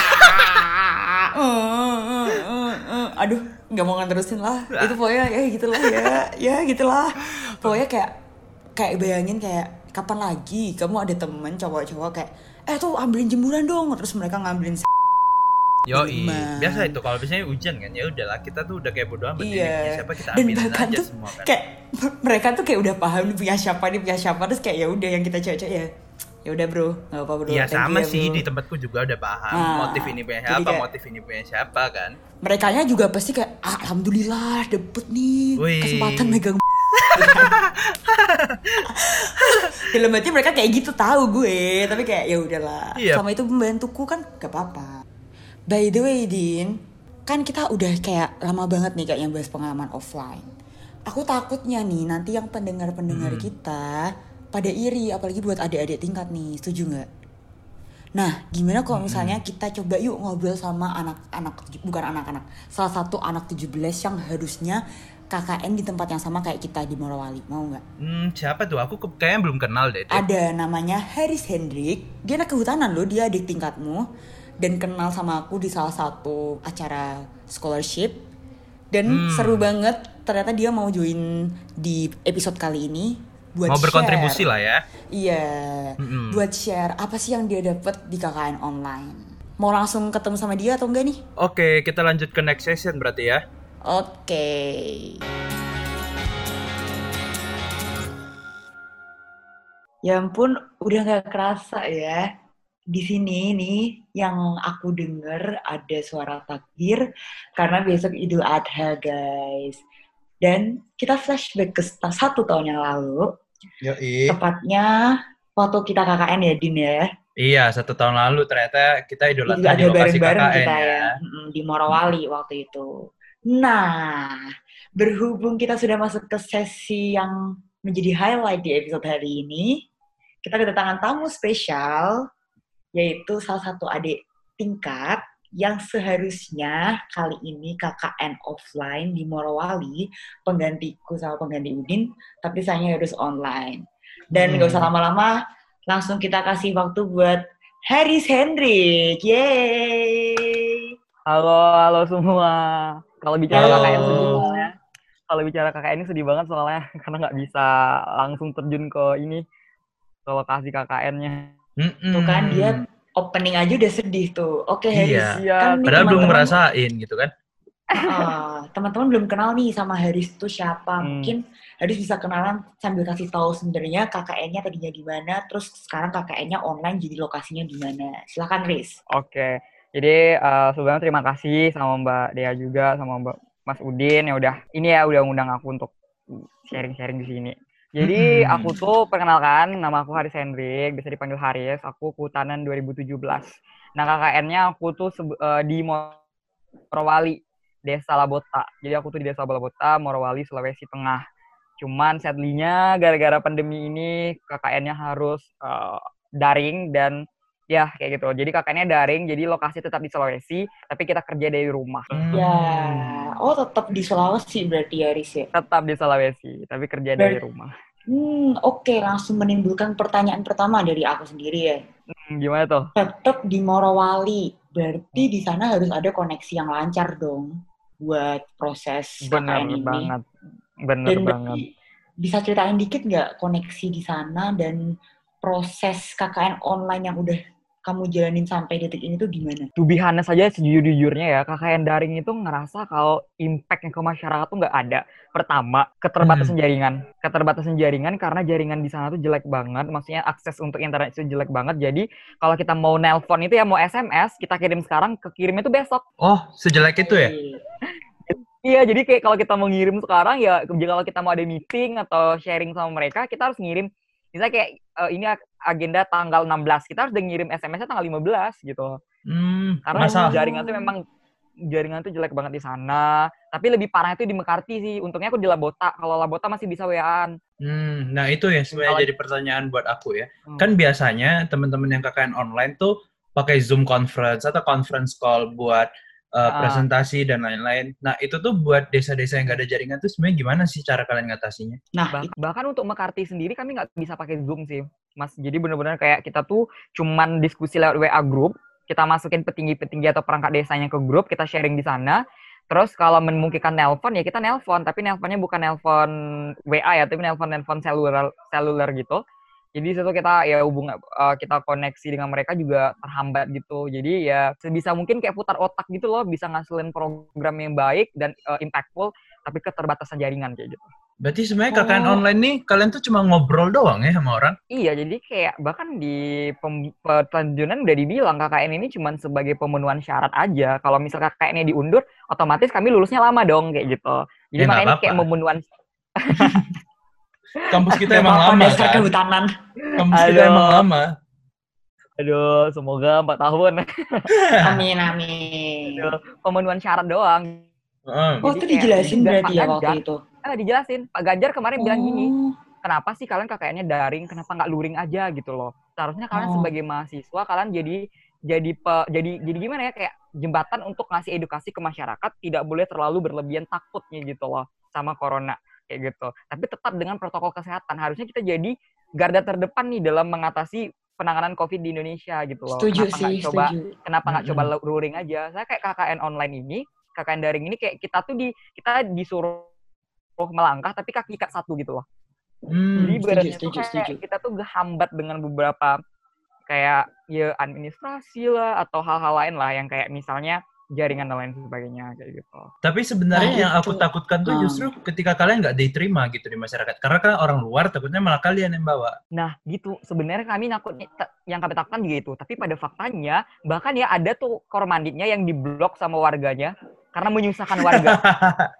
S2: Eh, eh, eh. Aduh, nggak mau ngeterusin lah. Itu pokoknya ya gitulah ya, ya gitulah. Pokoknya kayak kayak bayangin kayak kapan lagi kamu ada temen cowok-cowok kayak eh tuh ambilin jemuran dong terus mereka ngambilin
S1: Yo, biasa itu kalau misalnya hujan kan ya udahlah kita tuh udah kayak bodo amat.
S2: Iya.
S1: siapa kita
S2: dan
S1: ambilin
S2: bahkan
S1: aja
S2: tuh
S1: semua kan.
S2: kayak mereka tuh kayak udah paham nih punya siapa nih punya siapa. Terus kayak ya udah yang kita cewek-cewek ya ya udah bro nggak apa-apa bro
S1: Iya
S2: thank you
S1: sama
S2: ya,
S1: sih
S2: bro."
S1: di tempatku juga udah paham
S2: Ah,
S1: motif ini punya siapa,
S2: kayak-
S1: motif ini punya siapa kan.
S2: mereka juga pasti kayak "Ah, alhamdulillah dapet nih
S1: Wih.
S2: kesempatan megang dalam hati mereka kayak gitu tahu gue tapi kayak ya udahlah
S1: Iya.
S2: sama itu membantuku kan gak apa-apa by the way Din kan kita udah kayak lama banget nih kayak yang bahas pengalaman offline aku takutnya nih nanti yang pendengar-pendengar
S1: Hmm.
S2: kita pada iri apalagi buat adik-adik tingkat nih setuju nggak Nah, gimana kalau misalnya kita coba yuk ngobrol sama anak-anak bukan anak-anak, salah satu anak 17 yang harusnya KKN di tempat yang sama kayak kita di Morowali. Mau nggak?
S1: Hmm, siapa tuh? Aku kayaknya belum kenal deh.
S2: Ada namanya Haris Hendrik. Dia anak kehutanan loh, dia adik tingkatmu dan kenal sama aku di salah satu acara scholarship. Dan
S1: Hmm.
S2: seru banget, ternyata dia mau join di episode kali ini buat
S1: Mau berkontribusi
S2: share.
S1: lah ya.
S2: Iya,
S1: Mm-mm.
S2: buat share apa sih yang dia dapat di KKN online. Mau langsung ketemu sama dia atau enggak nih?
S1: Oke, kita lanjut ke next session berarti ya.
S2: Oke. Ya ampun, udah nggak kerasa ya. Di sini nih yang aku denger ada suara takbir karena besok Idul Adha guys. Dan kita flashback ke satu tahun yang lalu,
S1: Yoi.
S2: tepatnya waktu kita KKN ya Din ya.
S1: Iya, satu tahun lalu ternyata kita
S2: Itu
S1: idolakan
S2: juga
S1: di
S2: ada
S1: lokasi
S2: bareng-bareng
S1: KKN
S2: kita
S1: ya.
S2: ya, di Morowali waktu itu. Nah, berhubung kita sudah masuk ke sesi yang menjadi highlight di episode hari ini, kita kedatangan tamu spesial, yaitu salah satu adik tingkat yang seharusnya kali ini KKN offline di Morowali, penggantiku sama pengganti Udin, tapi sayangnya harus online. Dan nggak usah
S1: Hmm.
S2: lama-lama, langsung kita kasih waktu buat Haris Hendrik. Yeay!
S3: Halo, halo semua. Kalau bicara
S2: Halo.
S3: KKN soalnya. Kalau bicara KKN ini sedih banget soalnya karena nggak bisa langsung terjun ke ini ke lokasi KKN-nya.
S1: Mm-mm.
S2: Tuh kan dia opening aja udah sedih tuh. Oke Haris,
S1: Iya.
S3: Iya,
S2: kan
S1: Padahal belum
S2: teman-teman-
S1: ngerasain gitu kan.
S2: Ah, teman-teman belum kenal nih sama Haris tuh siapa.
S3: Hmm.
S2: Mungkin Haris bisa kenalan sambil kasih tahu sebenarnya KKN-nya tadinya di mana, terus sekarang KKN-nya online jadi lokasinya di mana. Silakan Riz.
S3: Oke. Jadi eh, sebelumnya terima kasih sama Mbak Dea juga sama Mbak Mas Udin ya udah ini ya udah ngundang aku untuk sharing-sharing di sini. Jadi
S1: Mm-mm.
S3: aku tuh perkenalkan nama aku Haris Hendrik, bisa dipanggil Haris. Aku kehutanan 2017. Nah KKN-nya aku tuh eh, di Morowali, Desa Labota. Jadi aku tuh di Desa Labota, Morowali, Sulawesi Tengah. Cuman sadly-nya gara-gara pandemi ini KKN-nya harus eh, daring dan ya kayak gitu. Jadi KKN-nya daring, jadi lokasi tetap di Sulawesi, tapi kita kerja dari rumah.
S2: Ya,
S1: Hmm.
S2: oh tetap di Sulawesi berarti ya Haris ya.
S3: Tetap di Sulawesi, tapi kerja dari
S2: Ber-
S3: rumah.
S2: Hmm, oke langsung menimbulkan pertanyaan pertama dari aku sendiri ya.
S3: Hmm, gimana tuh?
S2: Tetap di Morowali, berarti di sana harus ada koneksi yang lancar dong buat proses
S3: Bener
S2: KKN ini.
S3: banget. Bener
S2: Dan
S3: banget.
S2: berarti bisa ceritain dikit nggak koneksi di sana dan proses KKN online yang udah kamu jalanin sampai detik ini tuh gimana?
S3: To be honest saja sejujur-jujurnya ya, KKN daring itu ngerasa kalau impactnya ke masyarakat tuh nggak ada. Pertama, keterbatasan jaringan. Keterbatasan jaringan karena jaringan di sana tuh jelek banget. Maksudnya akses untuk internet itu jelek banget. Jadi kalau kita mau nelpon itu ya mau SMS, kita kirim sekarang, kekirim itu besok.
S1: Oh, sejelek itu ya?
S3: Iya, jadi kayak kalau kita mau ngirim sekarang ya, jika kalau kita mau ada meeting atau sharing sama mereka, kita harus ngirim. Misalnya kayak eh, ini agenda tanggal 16. Kita harus udah ngirim SMS-nya tanggal 15 gitu.
S1: Hmm,
S3: Karena
S1: masa
S3: jaringan tuh memang jaringan tuh jelek banget di sana. Tapi lebih parah itu di Mekarti sih. Untungnya aku di Labota. Kalau Labota masih bisa WA-an.
S1: Hmm, nah itu ya sebenarnya
S3: Kalau-
S1: jadi pertanyaan buat aku ya.
S3: Hmm.
S1: Kan biasanya teman-teman yang KKN online tuh pakai Zoom conference atau conference call buat uh,
S3: Ah.
S1: presentasi dan lain-lain. Nah itu tuh buat desa-desa yang nggak ada jaringan tuh sebenarnya gimana sih cara kalian ngatasinya?
S2: Nah,
S3: Bah- bahkan untuk Mekarti sendiri kami nggak bisa pakai Zoom sih, Mas. Jadi benar-benar kayak kita tuh cuman diskusi lewat WA group, kita masukin petinggi-petinggi atau perangkat desanya ke grup, kita sharing di sana. Terus kalau memungkinkan nelpon ya kita nelpon, tapi nelponnya bukan nelpon WA ya, tapi nelpon nelpon seluler seluler gitu. Jadi situ kita ya hubung eh, kita koneksi dengan mereka juga terhambat gitu. Jadi ya sebisa mungkin kayak putar otak gitu loh, bisa ngasilin program yang baik dan eh, impactful, tapi keterbatasan jaringan kayak gitu.
S1: Berarti sebenarnya KKN
S2: Oh.
S1: online nih kalian tuh cuma ngobrol doang ya sama orang?
S3: Iya, jadi kayak bahkan di pertunjukan udah dibilang KKN ini cuma sebagai pemenuhan syarat aja. Kalau misal KKN-nya diundur, otomatis kami lulusnya lama dong kayak gitu. Jadi
S1: Ya,
S3: makanya ini kayak pemenuhan
S1: Kampus kita emang lama kan?
S2: kehutanan.
S1: Kampus kita
S3: Aduh.
S1: emang lama.
S3: aduh, semoga 4 tahun
S2: Amin, amin.
S3: Aduh. pemenuhan syarat doang.
S1: Heeh.
S2: Oh, itu dijelasin berarti ya
S3: Pak
S2: waktu
S3: Ganjar.
S2: itu?
S3: Ah, dijelasin. Pak Ganjar kemarin bilang gini,
S2: Oh.
S3: kenapa sih kalian KKN-nya daring, kenapa nggak luring aja gitu loh. Seharusnya kalian
S2: Oh.
S3: sebagai mahasiswa kalian jadi jadi pe- jadi jadi gimana ya kayak jembatan untuk ngasih edukasi ke masyarakat tidak boleh terlalu berlebihan takutnya gitu loh sama corona kayak gitu. Tapi tetap dengan protokol kesehatan harusnya kita jadi garda terdepan nih dalam mengatasi penanganan COVID di Indonesia gitu loh.
S2: Setuju
S3: Kenapa
S2: sih,
S3: coba
S2: setuju.
S3: kenapa nggak coba
S1: Mm-mm.
S3: luring aja? Saya kayak KKN online ini, KKN daring ini kayak kita tuh di kita disuruh melangkah tapi kaki ikat satu gitu loh.
S1: Hmm.
S3: Jadi
S2: setuju,
S3: ibaratnya tuh
S2: setuju,
S3: kayak
S2: setuju.
S3: kita tuh kehambat dengan beberapa kayak ya administrasi lah atau hal-hal lain lah yang kayak misalnya jaringan dan lain sebagainya kayak gitu.
S1: Tapi sebenarnya
S2: Nah,
S1: yang aku
S2: itu.
S1: takutkan tuh
S2: Hmm.
S1: justru ketika kalian nggak diterima gitu di masyarakat. Karena kan orang luar takutnya malah kalian yang bawa.
S3: Nah gitu sebenarnya kami nakut yang kami takutkan juga itu. Tapi pada faktanya bahkan ya ada tuh kormanditnya yang diblok sama warganya karena menyusahkan warga.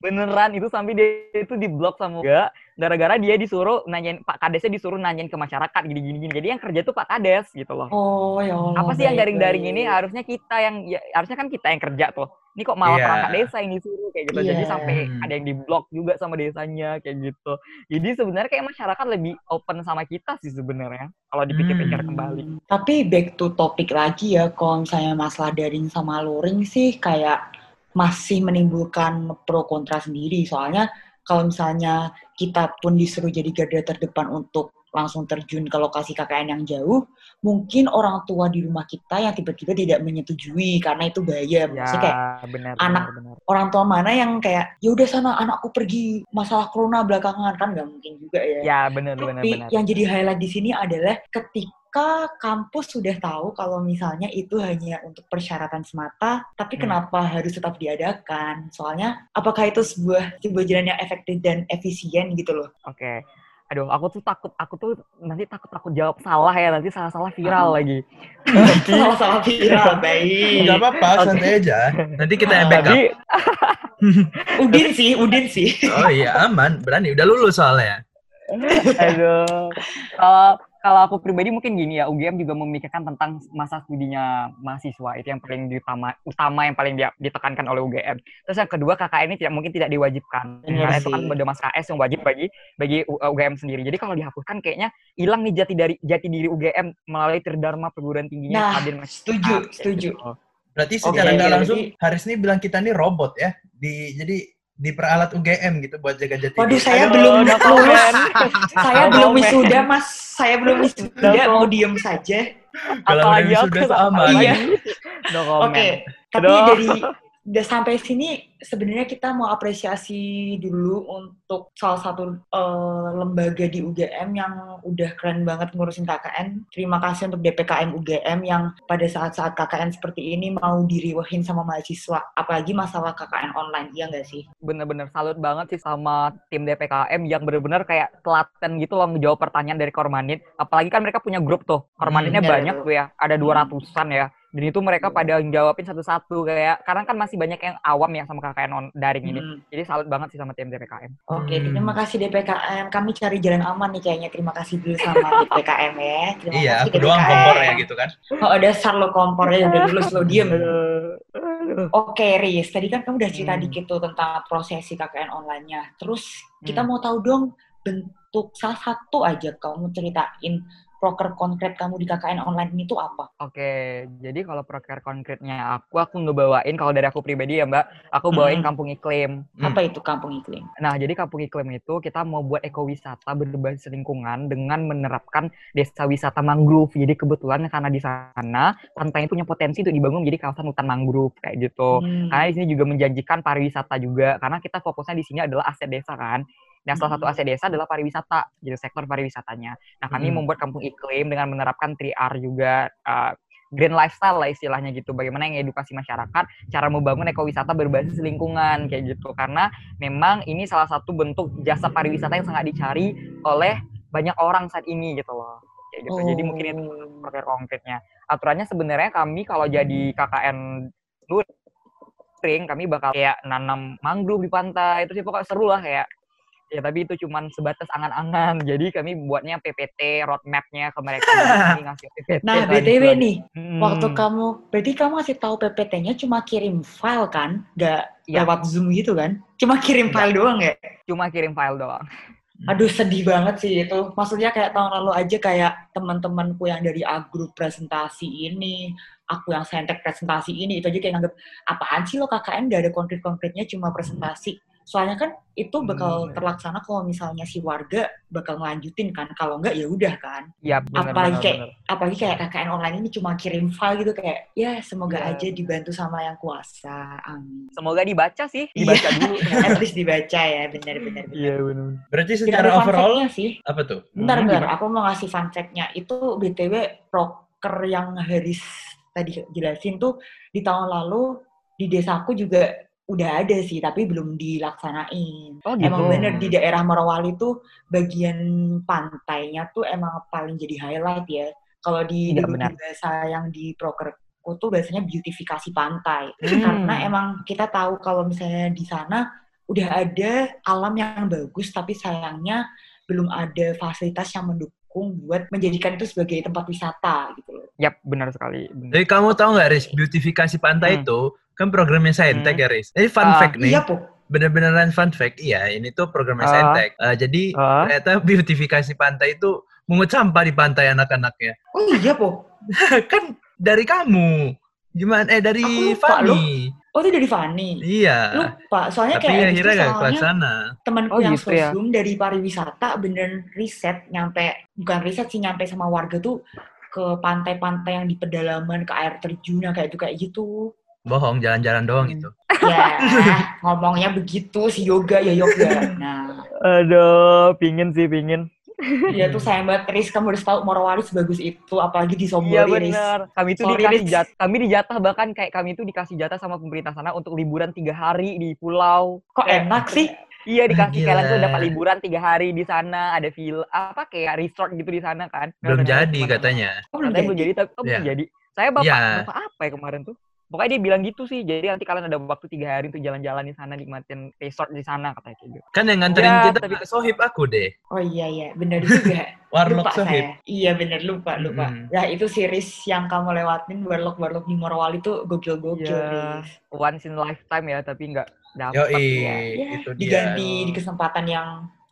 S3: Beneran itu sampai dia itu diblok sama warga gara-gara dia disuruh nanyain Pak Kadesnya disuruh nanyain ke masyarakat gini-gini gini. Jadi yang kerja tuh Pak Kades gitu loh.
S2: Oh, ya Allah.
S3: apa sih yang daring-daring ini harusnya kita yang ya, harusnya kan kita yang kerja tuh ini kok malah
S1: Iya.
S3: perangkat desa yang disuruh kayak gitu jadi
S2: Iya.
S3: sampai ada yang diblok juga sama desanya kayak gitu jadi sebenarnya kayak masyarakat lebih open sama kita sih sebenarnya kalau dipikir-pikir
S1: Hmm.
S3: kembali
S2: Tapi back to topik lagi ya, kalau misalnya masalah daring sama luring sih kayak masih menimbulkan pro kontra sendiri. Soalnya kalau misalnya kita pun disuruh jadi garda terdepan untuk langsung terjun ke lokasi KKN yang jauh, mungkin orang tua di rumah kita yang tiba-tiba tidak menyetujui karena itu bahaya.
S3: ya
S2: Maksudnya kayak
S3: benar
S2: anak-
S3: benar, benar.
S2: orang tua mana yang kayak ya udah sana anakku pergi masalah corona belakangan kan nggak mungkin juga ya.
S3: ya benar benar
S2: Tapi
S3: benar
S2: yang jadi highlight di sini adalah ketika kampus sudah tahu kalau misalnya itu hanya untuk persyaratan semata, tapi
S3: Hmm.
S2: kenapa harus tetap diadakan? Soalnya apakah itu sebuah sebuah jalan yang efektif dan efisien gitu loh?
S3: oke aduh aku tuh takut aku tuh nanti takut takut jawab salah ya nanti salah-salah viral lagi
S2: Salah-salah viral, baik.
S1: Nggak apa-apa,
S3: Oke.
S1: santai aja. Nanti kita yang backup.
S3: Tadi
S2: Udin sih, Udin sih.
S1: Oh iya, aman. Berani. Udah lulus soalnya.
S3: Aduh. Kalau kalau aku pribadi mungkin gini ya, UGM juga memikirkan tentang masa studinya mahasiswa itu yang paling utama utama yang paling dia, ditekankan oleh UGM. Terus yang kedua KKN ini tidak mungkin tidak diwajibkan.
S2: Benar
S3: Karena itu kan ada mas KS yang wajib bagi bagi UGM sendiri. Jadi kalau dihapuskan kayaknya hilang nih jati dari jati diri UGM melalui Tridharma perguruan tingginya
S2: Nah,
S3: Mas-
S2: setuju,
S3: kayak
S2: setuju.
S3: gitu.
S1: Berarti secara nggak
S2: iya,
S1: langsung Haris ini bilang kita nih robot ya. Di jadi diperalat UGM gitu buat jaga jati.
S2: Waduh, saya
S3: Aduh,
S2: belum
S3: no
S2: lulus. Saya
S3: No
S2: belum wisuda, Mas. Saya belum wisuda,
S3: No
S2: mau diem saja.
S1: Kalau
S3: Apalagi
S1: udah
S3: aku
S1: wisuda sama
S2: Iya. Oke, tapi dari udah sampai sini sebenarnya kita mau apresiasi dulu untuk salah satu eh, lembaga di UGM yang udah keren banget ngurusin KKN. Terima kasih untuk DPKM UGM yang pada saat-saat KKN seperti ini mau diriwahin sama mahasiswa, apalagi masalah KKN online, iya nggak sih?
S3: bener-bener salut banget sih sama tim DPKM yang bener-bener kayak telaten gitu loh ngejawab pertanyaan dari Kormanit. Apalagi kan mereka punya grup tuh. Kormanitnya
S2: Hmm,
S3: banyak
S2: iya.
S3: tuh ya. Ada 200-an ya. Dan itu mereka
S2: Iya.
S3: pada jawabin satu-satu kayak karena kan masih banyak yang awam ya sama KKN on daring ini.
S2: Hmm.
S3: Jadi salut banget sih sama tim DPKM.
S2: Oke,
S1: Hmm.
S2: terima kasih DPKM. Kami cari jalan aman nih kayaknya. Terima kasih dulu sama DPKM ya. Terima
S1: Iya,
S2: kasih
S1: aku doang
S2: DPKM.
S1: kompor ya gitu kan.
S2: Oh, dasar lo kompornya udah lulus lo diem. Oke, Riz. Tadi kan kamu udah cerita
S3: Hmm.
S2: dikit tuh tentang prosesi KKN online-nya. Terus kita
S3: Hmm.
S2: mau tahu dong bentuk salah satu aja kamu ceritain proker konkret kamu di KKN online ini tuh apa?
S3: Oke, jadi kalau proker konkretnya aku, aku ngebawain kalau dari aku pribadi ya Mbak, aku bawain kampung iklim.
S1: Hmm.
S2: Apa itu kampung iklim?
S3: Nah, jadi kampung iklim itu kita mau buat ekowisata berbasis lingkungan dengan menerapkan desa wisata mangrove. Jadi kebetulan karena di sana pantai punya potensi untuk dibangun menjadi kawasan hutan mangrove kayak gitu.
S2: Hmm.
S3: Karena di sini juga menjanjikan pariwisata juga, karena kita fokusnya di sini adalah aset desa kan. Nah, salah satu
S2: Hmm.
S3: aset desa adalah pariwisata, gitu sektor pariwisatanya. Nah, kami
S1: Hmm.
S3: membuat kampung iklim dengan menerapkan 3R juga uh, green lifestyle lah istilahnya gitu. Bagaimana yang edukasi masyarakat cara membangun ekowisata berbasis lingkungan kayak gitu. Karena memang ini salah satu bentuk jasa pariwisata yang sangat dicari oleh banyak orang saat ini gitu loh. Kayak gitu. Jadi mungkin itu
S2: Oh.
S3: proker konkretnya. Aturannya sebenarnya kami kalau jadi KKN touring kami bakal kayak nanam mangrove di pantai itu sih pokoknya seru lah kayak ya tapi itu cuman sebatas angan-angan jadi kami buatnya PPT roadmapnya ke mereka kami ngasih PPT
S2: Nah,
S3: lah
S2: BTW nih,
S3: Hmm.
S2: waktu kamu, berarti kamu ngasih tahu PPT-nya cuma kirim file kan? Nggak
S3: Iya.
S2: lewat Zoom gitu kan? Cuma kirim file doang ya?
S3: cuma kirim file doang
S2: Aduh sedih banget sih itu. Maksudnya kayak tahun lalu aja kayak teman-temanku yang dari A group presentasi ini, aku yang saintek presentasi ini, itu aja kayak nganggep apaan sih lo KKN gak ada konkret-konkretnya cuma presentasi. Soalnya kan itu bakal
S1: Hmm.
S2: terlaksana kalau misalnya si warga bakal ngelanjutin kan. Kalau enggak ya udah kan.
S3: ya benar
S2: Apalagi
S3: benar,
S2: kayak
S3: benar.
S2: apalagi kayak KKN online ini cuma kirim file gitu kayak ya semoga
S3: Iya.
S2: aja dibantu sama yang kuasa. Amin.
S3: semoga dibaca sih dibaca
S2: Iya.
S3: dulu
S2: At least dibaca ya, benar-benar.
S3: iya benar
S1: Berarti secara overall
S2: sih.
S1: apa tuh?
S2: Bentar,
S3: Hmm,
S2: bentar. Aku mau ngasih fun fact-nya. Itu BTW proker yang Haris tadi jelasin tuh di tahun lalu di desaku juga udah ada sih, tapi belum dilaksanain.
S3: oh gitu
S2: Emang bener di daerah Morowali tuh bagian pantainya tuh emang paling jadi highlight ya. Kalau di,
S3: benar.
S2: bahasa yang di prokerku tuh biasanya beautifikasi pantai.
S3: Hmm.
S2: Karena emang kita tahu kalau misalnya di sana udah ada alam yang bagus, tapi sayangnya belum ada fasilitas yang mendukung buat menjadikan itu sebagai tempat wisata gitu loh.
S3: Yap, benar sekali. Benar.
S1: Jadi kamu tahu nggak, Riz, beautifikasi pantai
S3: Hmm.
S1: itu kan programnya Saintek
S3: Hmm.
S1: ya, Riz. Jadi fun
S3: Ah,
S1: fact nih,
S2: Iya, Po.
S1: bener-beneran fun fact. Iya, ini tuh programnya
S3: Ah.
S1: Saintek. Eh, jadi
S3: Ah.
S1: ternyata beautifikasi pantai itu mungut sampah di pantai anak-anaknya.
S2: Oh iya, Po.
S1: kan dari kamu. Gimana? Eh dari Fanny.
S2: Oh, itu dari Fani.
S1: Iya.
S2: Lupa, soalnya
S1: Tapi
S2: kayak
S1: akhirnya
S2: itu
S1: gak
S2: soalnya
S1: kelaksana.
S2: temanku
S3: Oh,
S2: yang
S3: gitu ya.
S2: dari pariwisata beneran riset nyampe bukan riset sih nyampe sama warga tuh ke pantai-pantai yang di pedalaman ke air terjun yang kayak itu kayak gitu
S1: Bohong, jalan-jalan doang
S3: Hmm.
S1: itu.
S2: ya ngomongnya begitu si yoga ya yoga nah
S3: Aduh, pingin sih, pingin.
S2: Iya tuh sayang banget Riz kamu harus tahu Morowali sebagus itu apalagi di
S3: Iya
S2: Sombori Riz
S3: benar. Kami tuh
S2: Sorry,
S3: dikasih jatah, kami dijatah bahkan kayak kami tuh dikasih jatah sama pemerintah sana untuk liburan tiga hari di pulau.
S2: kok
S3: Kayak-
S2: enak sih
S3: Iya dikasih kalian tuh dapat liburan tiga hari di sana, ada villa apa kayak resort gitu di sana kan.
S1: Belum jadi katanya.
S2: Oh, belum
S3: Katanya belum
S2: jadi.
S3: jadi tapi oh, belum
S1: Iya.
S3: jadi. Saya bapak,
S1: Iya.
S3: bapak apa ya kemarin tuh? Pokoknya dia bilang gitu sih. Jadi nanti kalian ada waktu tiga hari untuk jalan-jalan di sana, nikmatin resort di sana katanya kayak gitu.
S1: Kan yang nganterin
S3: Ya,
S1: kita
S3: tapi-
S1: sohib aku deh.
S2: oh iya iya benar juga
S1: Warlock
S2: lupa
S1: sohib.
S2: saya iya benar lupa lupa
S1: Mm-mm.
S2: nah itu series yang kamu lewatin warlock warlock di Morowali tuh gokil gokil. Riz
S3: Once in a lifetime ya, tapi nggak dapat ya.
S2: Ya,
S1: itu dia.
S2: diganti di kesempatan yang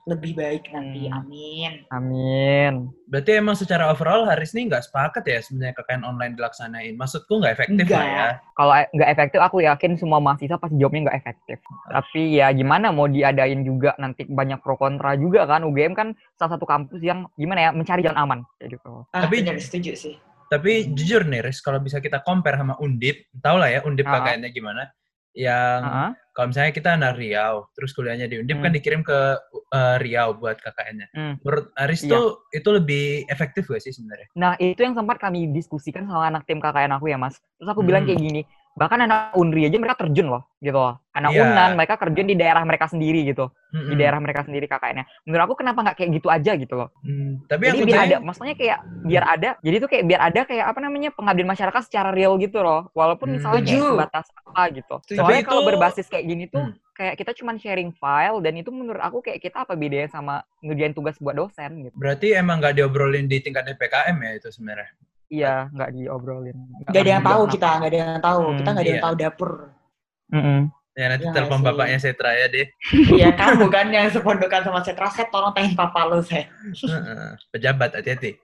S2: lebih baik nanti
S3: Hmm.
S2: amin
S3: Amin.
S1: Berarti emang secara overall Haris ini nggak sepakat ya sebenarnya KKN online dilaksanain. Maksudku nggak efektif
S2: Nggak.
S1: lah ya.
S3: Kalau e- nggak efektif, aku yakin semua mahasiswa pasti jawabnya nggak efektif. Tapi ya gimana mau diadain juga nanti banyak pro kontra juga kan. UGM kan salah satu kampus yang gimana ya mencari jalan aman kayak gitu.
S2: ah,
S1: Tapi-
S2: benar setuju sih
S1: Tapi jujur nih, Riz, kalau bisa kita compare sama Undip, tau lah ya Undip
S3: Ah.
S1: KKN-nya gimana. Yang
S3: Heeh.
S1: Kalau misalnya kita anak Riau, terus kuliahnya di Undip
S3: Hmm.
S1: kan dikirim ke uh, Riau buat KKN-nya.
S3: Hmm.
S1: Menurut Aris
S3: Iya.
S1: tuh itu lebih efektif gak sih sebenarnya?
S3: Nah itu yang sempat kami diskusikan sama anak tim KKN aku ya mas. Terus aku bilang
S1: Hmm.
S3: kayak gini, bahkan anak Unri aja mereka terjun loh gitu loh anak
S1: Iya.
S3: Unan mereka terjun di daerah mereka sendiri gitu di
S1: Mm-mm.
S3: daerah mereka sendiri KKN-nya menurut aku kenapa nggak kayak gitu aja gitu loh
S1: Hmm, tapi
S3: jadi
S1: yang
S3: biar ada maksudnya kayak biar ada jadi tuh kayak biar ada kayak apa namanya pengabdian masyarakat secara real gitu loh walaupun
S1: Hmm.
S3: misalnya kayak
S2: Setuju.
S3: sebatas apa gitu
S2: Setuju.
S3: soalnya
S1: Tapi
S3: kalau
S1: itu-
S3: berbasis kayak gini tuh
S1: Hmm.
S3: kayak kita cuman sharing file dan itu menurut aku kayak kita apa bedanya sama ngerjain tugas buat dosen gitu
S1: Berarti emang nggak diobrolin di tingkat DPKM ya itu sebenarnya.
S3: Iya nggak diobrolin
S2: Gak ada yang tahu kita, gak ada yang tahu.
S3: Hmm,
S2: kita gak ada yang
S1: iya.
S2: tahu dapur.
S3: Mm-mm.
S1: Ya nanti
S2: Iya
S1: telepon
S2: nggak
S1: bapaknya Setra ya deh.
S2: Iya kamu kan yang sepondokan sama Setra, Set tolong tanyain papa lu, Set.
S1: Heeh. Pejabat hati-hati.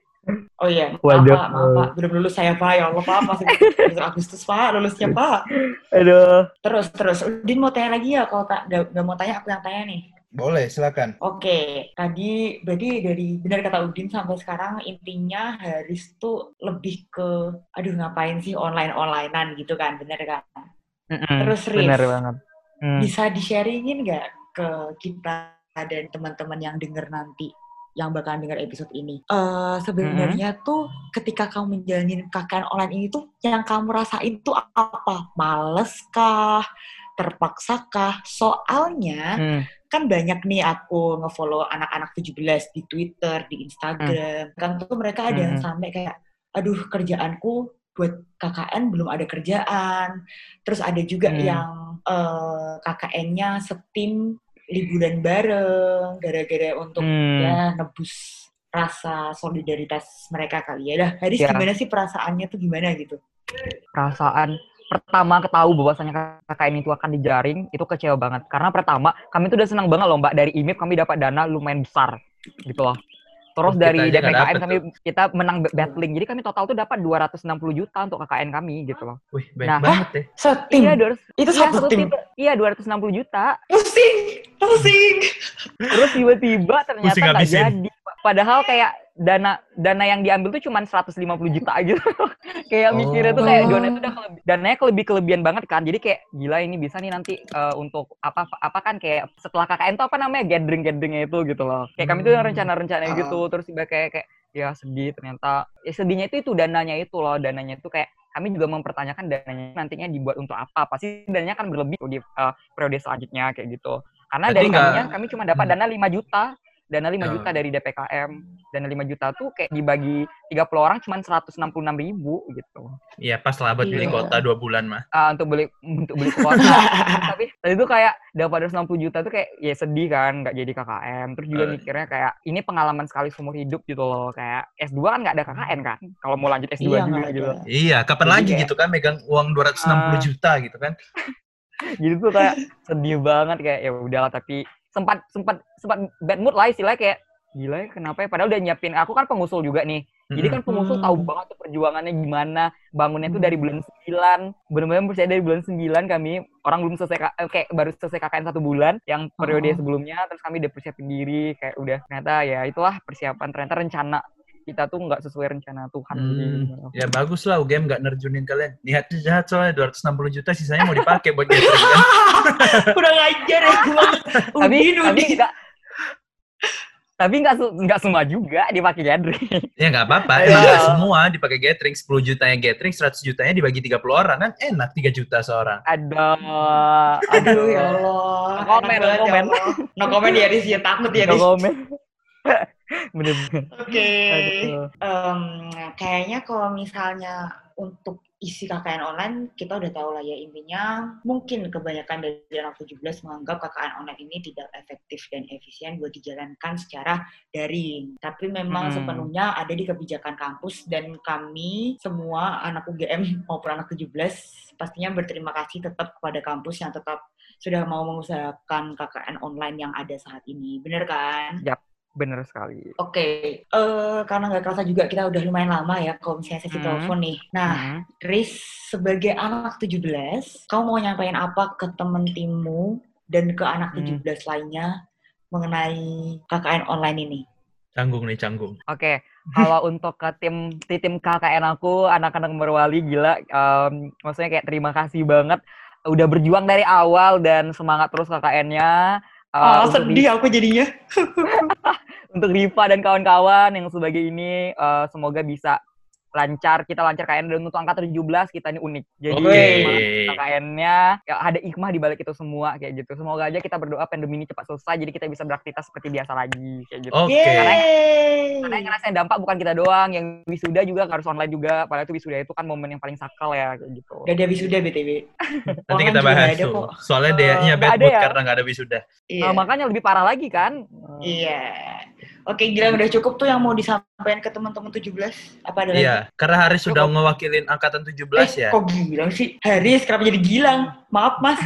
S2: Oh iya,
S3: Waduh.
S2: pak, maaf pak. Belum lulus saya pak, ya Allah pak. Masih masih Agustus pak, lulusnya pak.
S3: aduh
S2: Terus, terus. Udin mau tanya lagi ya? Kalau tak, gak, gak mau tanya, aku yang tanya nih.
S1: Boleh, silakan.
S2: Oke, tadi berarti dari benar kata Udin sampai sekarang intinya Haris tuh lebih ke, aduh ngapain sih online-onlinean gitu kan, bener kan?
S3: Mm-mm.
S2: Terus, Riz.
S3: bener banget Hmm.
S2: Bisa di-sharingin nggak ke kita dan teman-teman yang denger nanti, yang bakalan denger episode ini? Eh sebenarnya tuh ketika kamu menjalani KKN online ini tuh yang kamu rasain tuh apa? Males kah? Terpaksa kah? Soalnya
S3: Hmm.
S2: Kan banyak nih aku ngefollow anak-anak 17 di Twitter, di Instagram. Kan tuh mereka ada yang
S3: Hmm.
S2: sampai kayak, aduh kerjaanku buat KKN belum ada kerjaan. Terus ada juga
S3: Hmm.
S2: yang eh, KKN-nya setim liburan bareng, gara-gara untuk
S3: Hmm.
S2: ya nebus rasa solidaritas mereka kali ya. Dah, Haris
S3: Ya.
S2: gimana sih perasaannya tuh gimana gitu?
S3: perasaan pertama ketahu bahwasannya KKN itu akan dijaring itu kecewa banget karena pertama kami tuh udah senang banget loh mbak dari IMIP kami dapat dana lumayan besar gitu loh terus
S1: Oh,
S3: dari
S1: dapet
S3: kami kita menang battling jadi kami total tuh dapat 260 juta untuk KKN kami gitu loh
S1: Wih, baik
S3: Nah.
S1: banget ya.
S2: Setim.
S3: iya 200
S2: itu
S3: iya,
S2: satu
S3: satu
S2: tim.
S3: iya 260 juta
S2: Pusing, pusing.
S3: terus tiba-tiba ternyata
S1: Pusing
S3: nggak jadi padahal kayak dana dana yang diambil tuh cuma 150 juta aja kayak
S1: Oh.
S3: mikirnya tuh kayak dana itu udah kelebih, dananya kelebih kelebihan banget kan jadi kayak gila ini bisa nih nanti eh, untuk apa apa kan kayak setelah KKN tuh apa namanya gathering gatheringnya itu gitu loh kayak kami tuh
S1: Hmm.
S3: rencana-rencana
S2: Ah.
S3: gitu terus tiba kayak kayak ya sedih ternyata ya sedihnya itu itu dananya itu loh dananya itu kayak kami juga mempertanyakan dananya nantinya dibuat untuk apa pasti dananya kan berlebih di eh, periode selanjutnya kayak gitu karena
S1: Berarti
S3: dari kaminya kami cuma dapat
S1: Hmm.
S3: dana 5 juta dana 5
S1: Oh.
S3: juta dari DPKM dana 5 juta tuh kayak dibagi 30 orang cuma 166 ribu gitu
S1: Iya, pas lah buat beli
S2: Iya.
S1: kota dua bulan mah.
S3: Ah, untuk beli untuk beli kuota tapi tadi tuh kayak dapat 260 juta tuh kayak ya sedih kan nggak jadi KKN terus juga
S1: Eh.
S3: mikirnya kayak ini pengalaman sekali seumur hidup gitu loh kayak S2 kan nggak ada KKN kan kalau mau lanjut S2
S2: Iya,
S3: juga gitu.
S1: Iya, kapan
S3: Jadi
S1: lagi
S3: kayak-
S1: gitu kan megang uang 260
S3: Ah.
S1: juta gitu kan.
S3: jadi tuh kayak sedih banget kayak ya udahlah tapi sempat sempat sempat bad mood lah istilahnya kayak gila ya kenapa ya? padahal udah nyiapin aku kan pengusul juga nih. Jadi kan pengusul tahu banget tuh perjuangannya gimana bangunnya tuh dari bulan 9 benar-benar percaya dari bulan 9 kami orang belum selesai eh, kayak baru selesai KKN satu bulan yang periode
S2: Oh.
S3: sebelumnya terus kami udah persiapin diri kayak udah. Ternyata ya itulah persiapan ternyata rencana kita tuh nggak sesuai rencana Tuhan
S1: Hmm.
S3: gitu.
S1: Ya bagus lah UGM nggak nerjunin kalian. Niatnya jahat soalnya 260 juta sisanya mau dipakai buat gathering kan.
S2: Udah ngajar ya gua.
S3: tapi tapi
S2: Udin.
S3: nggak tapi nggak nggak semua juga dipakai gathering
S1: Ya nggak apa-apa, emang nggak semua dipakai gathering. 10 jutanya gathering, 100 jutanya dibagi 30 orang kan enak 3 juta seorang.
S3: ada
S2: Aduh ya Allah.
S3: No
S2: banget
S3: no
S2: ya
S3: comment.
S2: Allah. No comment ya Riz, ya takut ya
S3: no
S2: Riz.
S3: komen bener-bener
S2: Oke.
S3: Aduh.
S2: Em, kayaknya kalau misalnya untuk isi KKN online kita udah tahu lah ya intinya mungkin kebanyakan dari anak 17 menganggap KKN online ini tidak efektif dan efisien buat dijalankan secara daring. Tapi memang
S3: Hmm.
S2: sepenuhnya ada di kebijakan kampus dan kami semua anak UGM maupun anak 17 pastinya berterima kasih tetap kepada kampus yang tetap sudah mau mengusahakan KKN online yang ada saat ini. Bener kan?
S3: Bener sekali
S2: Oke, eh karena nggak kerasa juga kita udah lumayan lama ya kalau misalnya sesi
S3: Hmm.
S2: telepon nih. Nah,
S3: Mhm.
S2: Riz, sebagai anak 17, kamu mau nyampain apa ke temen timmu dan ke anak
S3: Hmm.
S2: 17 lainnya mengenai KKN online ini?
S1: Canggung nih, canggung.
S3: Oke, kalau untuk ke tim di tim KKN aku, anak-anak Merwali gila, em, maksudnya kayak terima kasih banget udah berjuang dari awal dan semangat terus KKN-nya. Eh,
S2: ah,
S3: untuk
S2: sedih aku jadinya.
S3: untuk Riva dan kawan-kawan yang sebagai ini eh, semoga bisa lancar, kita lancar KN dan untuk angka 17 kita ini unik. Jadi semangat KN-nya ya, ada hikmah di balik itu semua kayak gitu. Semoga aja kita berdoa pandemi ini cepat selesai jadi kita bisa beraktivitas seperti biasa lagi kayak gitu.
S1: Oke.
S2: Yeay.
S3: Karena yang ngerasain dampak bukan kita doang, yang wisuda juga harus online juga. Padahal itu wisuda itu kan momen yang paling sakral ya kayak gitu.
S2: Gak ada wisuda BTW.
S1: Nanti kita bahas tuh.
S2: kok.
S1: Soalnya
S3: Eh,
S1: dia
S3: nggak
S1: bad
S3: ada
S1: mood
S3: ya?
S1: karena nggak ada wisuda.
S2: Iya.
S3: Nah, makanya lebih parah lagi kan.
S2: Iya. Oke, gila udah cukup tuh yang mau disampaikan ke teman-teman 17. Apa ada lagi?
S1: Iya, karena Haris sudah
S3: Cukup.
S1: ngewakilin angkatan 17
S2: Eh,
S1: ya.
S2: kok Gilang sih? Haris, kenapa jadi Gilang? Maaf, Mas.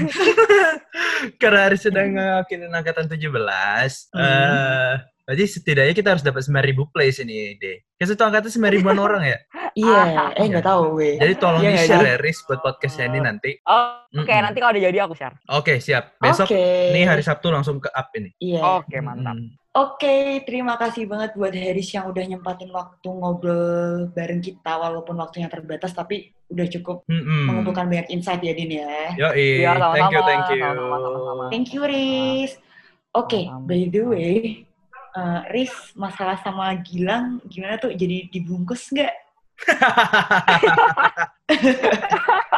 S1: Karena Haris sudah ngewakilin angkatan 17.
S2: Hmm.
S1: eh berarti setidaknya kita harus dapat 9000 plays ini, deh. Kan satu angkatan 9000-an orang ya.
S2: Iya, eh nggak tahu gue.
S1: Jadi tolong
S2: Iya nggak
S1: di-share ya, Riz, buat podcastnya ini nanti.
S3: Oh, Oke,
S1: Mm-mm.
S3: nanti kalau udah jadi aku share.
S1: Oke, siap. Besok
S2: Oke.
S1: ini hari Sabtu langsung ke up ini.
S2: Iya.
S3: Oke, mantap.
S1: Mm.
S2: Oke, terima kasih banget buat Haris yang udah nyempatin waktu ngobrol bareng kita walaupun waktunya terbatas tapi udah cukup
S1: Mm-mm.
S2: mengumpulkan banyak insight ya Din ya.
S3: Iya, sama-sama,
S1: thank you, thank you.
S3: sama-sama, sama-sama.
S2: Thank you Riz. Oke,
S3: Sama-sama.
S2: by the way, eh, Riz masalah sama Gilang gimana tuh jadi dibungkus nggak?